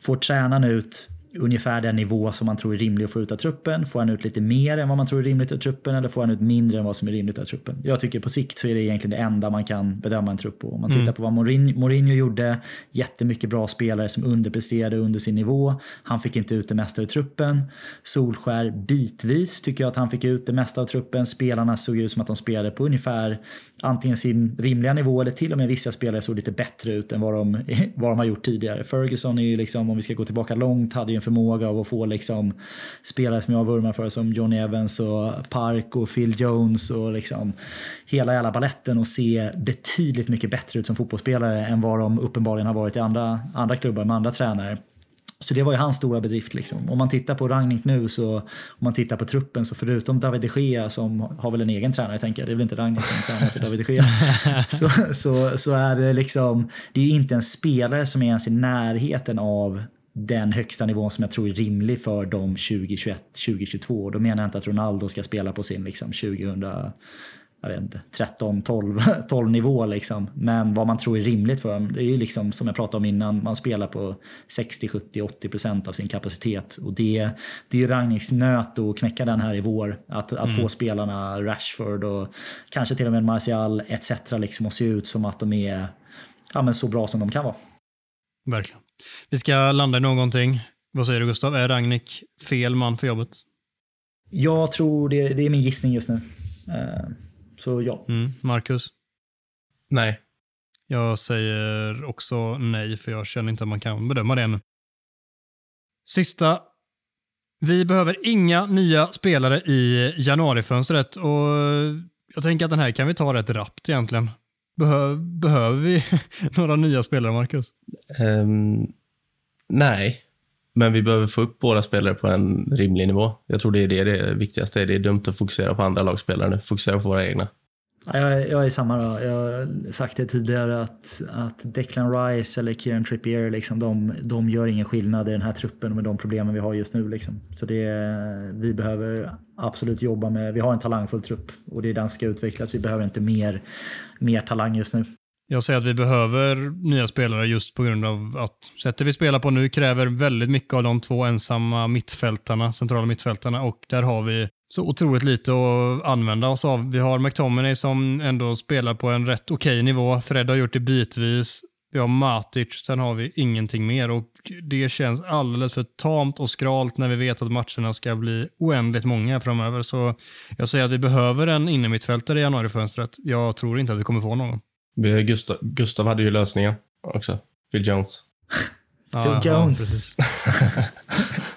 får tränaren ut ungefär den nivå som man tror är rimlig att få ut av truppen. Får han ut lite mer än vad man tror är rimligt av truppen eller får han ut mindre än vad som är rimligt av truppen? Jag tycker på sikt så är det egentligen det enda man kan bedöma en trupp på. Om man tittar på vad Mourinho, Mourinho gjorde, jättemycket bra spelare som underpresterade under sin nivå. Han fick inte ut det mesta ur truppen. Solskär bitvis tycker jag att han fick ut det mesta av truppen. Spelarna såg ut som att de spelade på ungefär antingen sin rimliga nivå eller till och med vissa spelare såg lite bättre ut än vad de, vad de har gjort tidigare. Ferguson är ju liksom, om vi ska gå tillbaka långt, hade ju en förmåga av att få liksom spelare som jag vurmar för som Johnny Evans och Park och Phil Jones och liksom hela jävla balletten och se betydligt mycket bättre ut som fotbollsspelare än vad de uppenbarligen har varit i andra, andra klubbar med andra tränare. Så det var ju hans stora bedrift. Liksom. Om man tittar på Rangnick nu så, om man tittar på truppen så förutom David de Gea som har väl en egen tränare tänker jag, det är väl inte Rangnick som tränar för David de Gea. så, så, så är det liksom, det är ju inte en spelare som är ens i närheten av den högsta nivån som jag tror är rimlig för dem 2021, 2022. Då menar jag inte att Ronaldo ska spela på sin liksom 2000 jag vet inte, 13, 12, 12 nivå liksom. Men vad man tror är rimligt för dem, det är ju liksom som jag pratade om innan, man spelar på 60, 70, 80 procent av sin kapacitet. Och det, det är ju Ragniks nöt att knäcka den här i vår. Att, att
Mm.
få spelarna Rashford och kanske till och med Martial etc. Liksom, att se ut som att de är ja, men så bra som de kan vara.
Verkligen. Vi ska landa i någonting. Vad säger du Gustav? Är Ragnik fel man för jobbet?
Jag tror det, det är min gissning just nu. Eh, Så ja.
Mm. Marcus?
Nej.
Jag säger också nej, för jag känner inte att man kan bedöma det ännu. Sista. Vi behöver inga nya spelare i januarifönstret och jag tänker att den här kan vi ta rätt rappt egentligen. Behö behöver vi några nya spelare, Marcus?
Um, nej, men vi behöver få upp våra spelare på en rimlig nivå. Jag tror det är det, det viktigaste. Det är dumt att fokusera på andra lagspelare nu. Fokusera på våra egna.
Jag, är- jag är samma då. Jag har sagt det tidigare att, att Declan Rice eller Kieran Trippier, liksom, de, de gör ingen skillnad i den här truppen med de problemen vi har just nu. Liksom. Så det, vi behöver absolut jobba med, vi har en talangfull trupp och det är den som ska utvecklas. Vi behöver inte mer, mer talang just nu.
Jag säger att vi behöver nya spelare just på grund av att sättet vi spelar på nu kräver väldigt mycket av de två ensamma mittfältarna, centrala mittfältarna och där har vi så otroligt lite att använda oss av. Vi har McTominay som ändå spelar på en rätt okej nivå. Fred har gjort det bitvis. Vi har Matic, sen har vi ingenting mer och det känns alldeles för tamt och skralt när vi vet att matcherna ska bli oändligt många framöver. Så jag säger att vi behöver en innermittfältare i januarifönstret. Jag tror inte att vi kommer få någon.
Gustav, Gustav hade ju lösningen också. Phil Jones.
Phil
ja,
Jones.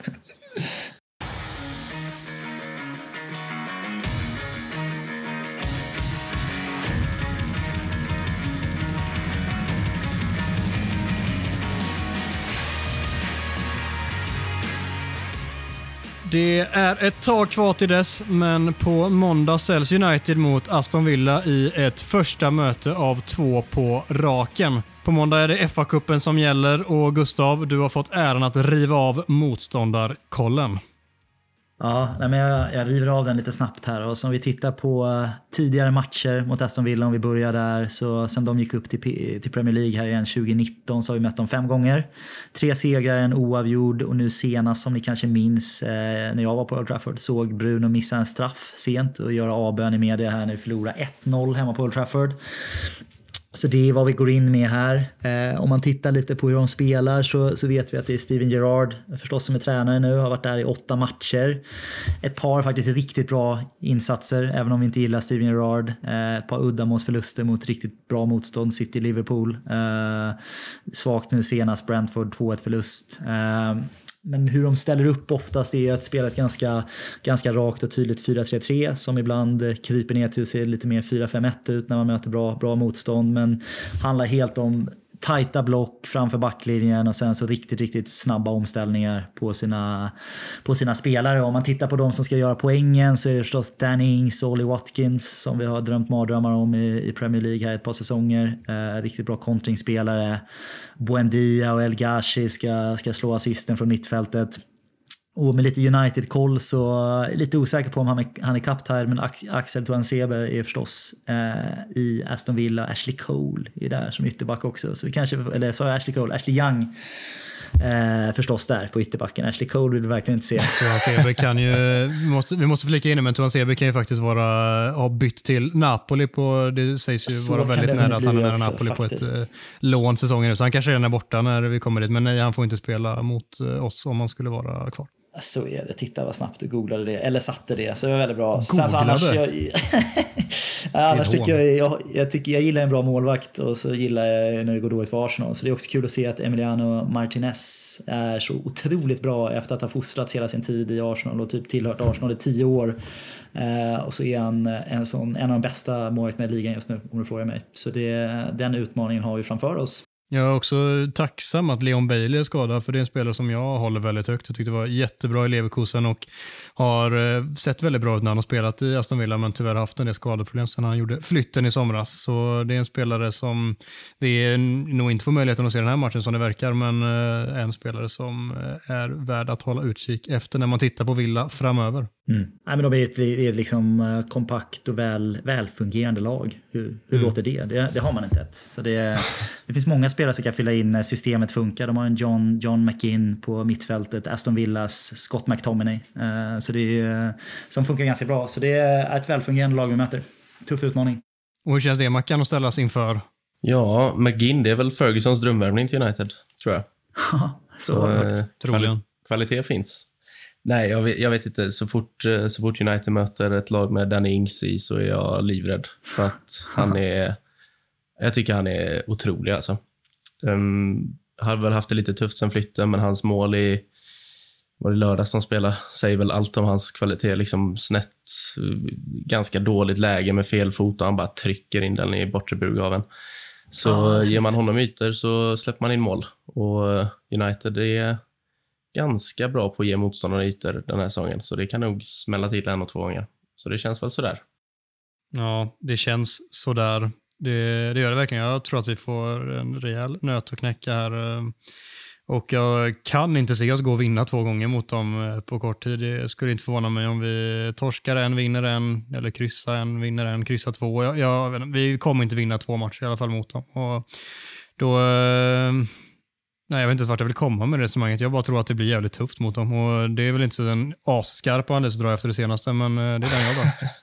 Det är ett tag kvar till dess, men på måndag ställs United mot Aston Villa i ett första möte av två på raken. På måndag är det FA-cupen som gäller och Gustav, du har fått äran att riva av motståndarkollen.
Ja, nej, men jag, jag river av den lite snabbt här. Och som vi tittar på eh, tidigare matcher mot Aston Villa, om vi börjar där, så sen de gick upp till, till Premier League här igen 2019 så har vi mött dem fem gånger. Tre segrar, en oavgjord och nu senast som ni kanske minns eh, när jag var på Old Trafford såg Bruno missa en straff sent och göra avbön i media här när vi förlorade 1-0 hemma på Old Trafford. Så det är vad vi går in med här. Eh, om man tittar lite på hur de spelar så, så vet vi att det är Steven Gerrard förstås som är tränare nu, har varit där i åtta matcher. Ett par faktiskt riktigt bra insatser, även om vi inte gillar Steven Gerrard. Eh, ett par uddamålsförluster mot riktigt bra motstånd, City, Liverpool. Eh, svagt nu senast, Brentford 2-1 förlust. Eh, men hur de ställer upp oftast är att spela ett ganska, ganska rakt och tydligt 4-3-3 som ibland kryper ner till att se lite mer 4-5-1 ut när man möter bra, bra motstånd. Men handlar helt om tajta block framför backlinjen och sen så riktigt, riktigt snabba omställningar på sina, på sina spelare. Om man tittar på de som ska göra poängen så är det förstås Danny Ings och Ollie Watkins som vi har drömt mardrömmar om i, i Premier League här ett par säsonger. Eh, riktigt bra kontringsspelare. Buendia och El Ghashi ska, ska slå assisten från mittfältet. Och med lite United-koll så jag lite osäker på om han är, han är kapten men Axel Tuanzebe är förstås eh, i Aston Villa. Ashley Cole är där som ytterback också. Så vi kanske, eller sa jag Ashley Cole? Ashley Young Eh, förstås där på ytterbacken. Ashley Cole vill vi verkligen inte se.
Tuan Sebe kan ju, vi måste, vi måste flika in det, men Tuan Sebe kan ju faktiskt vara, ha bytt till Napoli på, det sägs ju
Så
vara väldigt nära att han är nära Napoli
faktiskt.
på ett eh, lån säsongen ut. Så han kanske redan är borta när vi kommer dit, men nej, han får inte spela mot eh, oss om han skulle vara kvar.
Så är det. Titta vad snabbt du googlade det. Eller satte det. Så det var väldigt bra. Sen så annars,
Googlade?
jag, annars tycker jag, jag, jag, tycker, jag gillar en bra målvakt och så gillar jag när det går dåligt för Arsenal. Så det är också kul att se att Emiliano Martinez är så otroligt bra efter att ha fostrats hela sin tid i Arsenal och typ tillhört Arsenal i tio år. Eh, och så är han en, sån, en av de bästa målvakterna i ligan just nu om du frågar mig. Så det, den utmaningen har vi framför oss.
Jag är också tacksam att Leon Bailey är skadad, för det är en spelare som jag håller väldigt högt. Jag tyckte det var jättebra i Leverkusen och har eh, sett väldigt bra ut när han har spelat i Aston Villa, men tyvärr haft en del skadeproblem sedan han gjorde flytten i somras. Så det är en spelare som det är nog inte får möjligheten att se den här matchen som det verkar, men eh, en spelare som eh, är värd att hålla utkik efter när man tittar på Villa framöver.
Mm. Nej, men de är ett, det är ett liksom eh, kompakt och väl, välfungerande lag. Hur, hur låter det? det? Det har man inte ett. Så det, det finns många spelare som kan fylla in när systemet funkar. De har en John, John McInn på mittfältet, Aston Villas Scott McTominay. Eh, så det är, som funkar ganska bra. Så det är ett välfungerande lag vi möter. Tuff utmaning.
Och hur känns det, Mackan, att ställas inför?
Ja, McGinn, det är väl Fergusons drömvärvning till United, tror jag.
så
Så, eh.
Troligen.
kvali- kvalitet finns. Nej, jag vet, jag vet inte. Så fort, eh, så fort United möter ett lag med Danny Ings i så är jag livrädd. För att han är... Jag tycker han är otrolig alltså. Um, har väl haft det lite tufft sen flytten, men hans mål i var det lördags de spelade, säger väl allt om hans kvalitet. Liksom snett, ganska dåligt läge med fel fot och han bara trycker in den i bortre burgaven. Så
Ja,
ger man honom ytor så släpper man in mål. Och United är ganska bra på att ge motståndarna ytor den här säsongen, så det kan nog smälla till en och två gånger. Så det känns väl sådär.
Ja, det känns sådär. Det, det gör det verkligen. Jag tror att vi får en rejäl nöt att knäcka här. Eh, och jag kan inte se oss gå och vinna två gånger mot dem eh, på kort tid. Det skulle inte förvåna mig om vi torskar en, vinner en, eller kryssar en, vinner en, kryssar två. Jag, jag, vi kommer inte vinna två matcher i alla fall mot dem. Och då... Eh, Nej, jag vet inte vart jag vill komma med resonemanget. Jag bara tror att det blir jävligt tufft mot dem. Och Det är väl inte så en asskarp Anders att dra efter det senaste, men eh, det är den jag drar.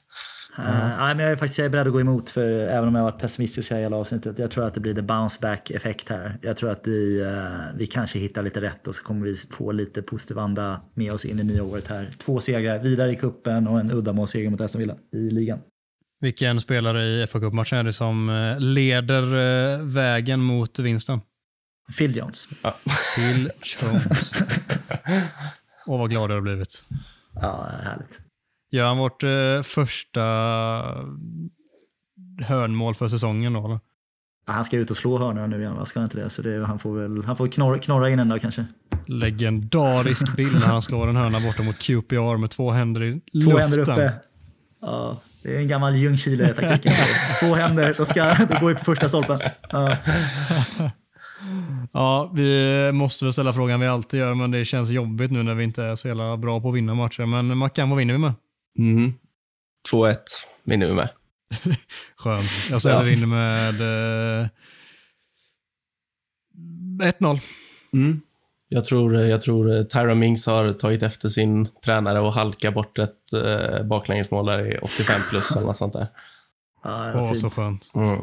Eh, nej, men jag är faktiskt jag är beredd att gå emot, för även om jag har varit pessimistisk i hela avsnittet. Jag tror att det blir the bounce back effekt här. Jag tror att vi, eh, vi kanske hittar lite rätt och så kommer vi få lite positiv anda med oss in i nya året här. Två segrar vidare i kuppen och en uddamålsseger mot Aston Villa i ligan.
Vilken spelare i fa Cup-matchen är det som leder vägen mot vinsten?
Phil Jones.
Phil Jones. Åh, vad glad jag har blivit.
Ja, härligt.
Gör han vårt eh, första hörnmål för säsongen då? Eller?
Ja, Han ska ut och slå hörnorna nu igen, va? Ska han inte det? Så det, han får väl han får knorra, knorra in en där kanske.
Legendarisk bild när han slår en hörna borta mot QPR med två händer i
Två
luften.
händer uppe. Ja, det är en gammal Ljungskile-taktiken. Två händer, då, ska, då går vi på första stolpen. Ja.
Ja, vi måste väl ställa frågan vi alltid gör, men det känns jobbigt nu när vi inte är så jävla bra på att vinna matcher. Men Mackan, vad vinner vi med?
Mm. 2-1 vinner vi med.
Skönt. Jag säger
Ja.
vi vinner med eh, 1-0.
Mm. Jag tror, jag tror Tyra Mings har tagit efter sin tränare och halkat bort ett eh, baklängesmål där i 85 plus eller något sånt där.
Ja,
Åh, så skönt.
Mm.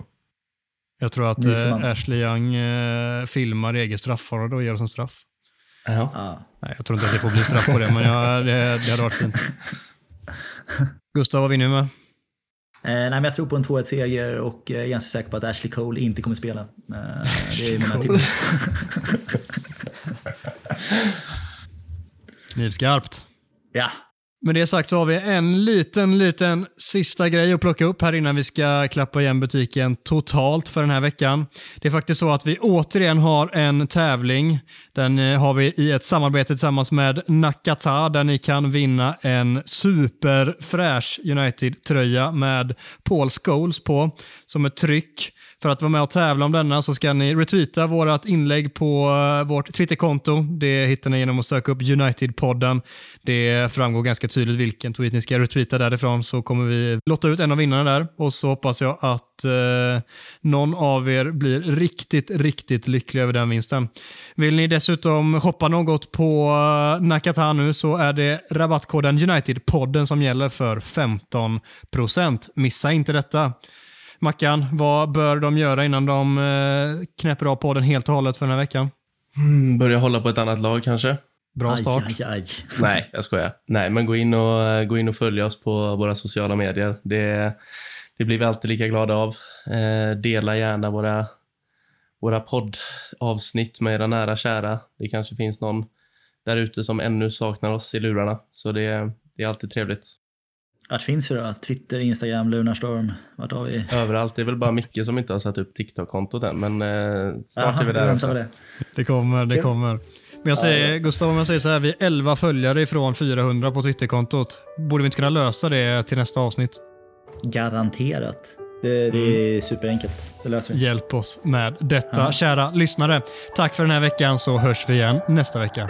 Jag tror att eh. Ashley Young eh, filmar eget straffområde och ger oss en straff.
Ja.
Ja.
Nej, jag tror inte att det får bli straff på det, men jag, det, det hade varit fint. Gustav, vad vinner vi med?
Eh, nej, men jag tror på en 2-1-seger och eh, är ganska säker på att Ashley Cole inte kommer spela. Eh, det är mina tips.
Knivskarpt.
Ja,
med det sagt så har vi en liten, liten sista grej att plocka upp här innan vi ska klappa igen butiken totalt för den här veckan. Det är faktiskt så att vi återigen har en tävling. Den eh, har vi i ett samarbete tillsammans med Nakata där ni kan vinna en superfräsch United-tröja med Paul Scholes på som ett tryck. För att vara med och tävla om denna så ska ni retweeta vårt inlägg på eh, vårt Twitterkonto. Det hittar ni genom att söka upp United-podden. Det framgår ganska tydligt vilken tweet ni ska retweeta därifrån så kommer vi lotta ut en av vinnarna där och så hoppas jag att eh, någon av er blir riktigt, riktigt lycklig över den vinsten. Vill ni dessutom shoppa något på eh, Nakata nu så är det rabattkoden United-podden som gäller för 15%. Missa inte detta. Mackan, vad bör de göra innan de eh, knäpper av podden helt och hållet för den här veckan?
Mm, börja hålla på ett annat lag kanske?
Bra start.
Aj, aj, aj.
Nej, jag skojar. Nej, men gå in och, eh, gå in och följ oss på våra sociala medier. Det, det blir vi alltid lika glada av. Eh, dela gärna våra, våra poddavsnitt med era nära kära. Det kanske finns någon där ute som ännu saknar oss i lurarna. Så det, det är alltid trevligt.
Vart finns vi då? Twitter, Instagram, Lunarstorm. Vart har vi?
Överallt. Det är väl bara Micke som inte har satt upp TikTok-kontot än, men eh, snart
Aha,
är vi där också.
det.
Det kommer, det kommer. Men jag säger, Gustav, om jag säger så här, vi är 11 följare ifrån 400 på Twitterkontot. Borde vi inte kunna lösa det till nästa avsnitt?
Garanterat. Det, det är superenkelt. Det löser vi.
Hjälp oss med detta.
Ja.
Kära lyssnare, tack för den här veckan så hörs vi igen nästa vecka.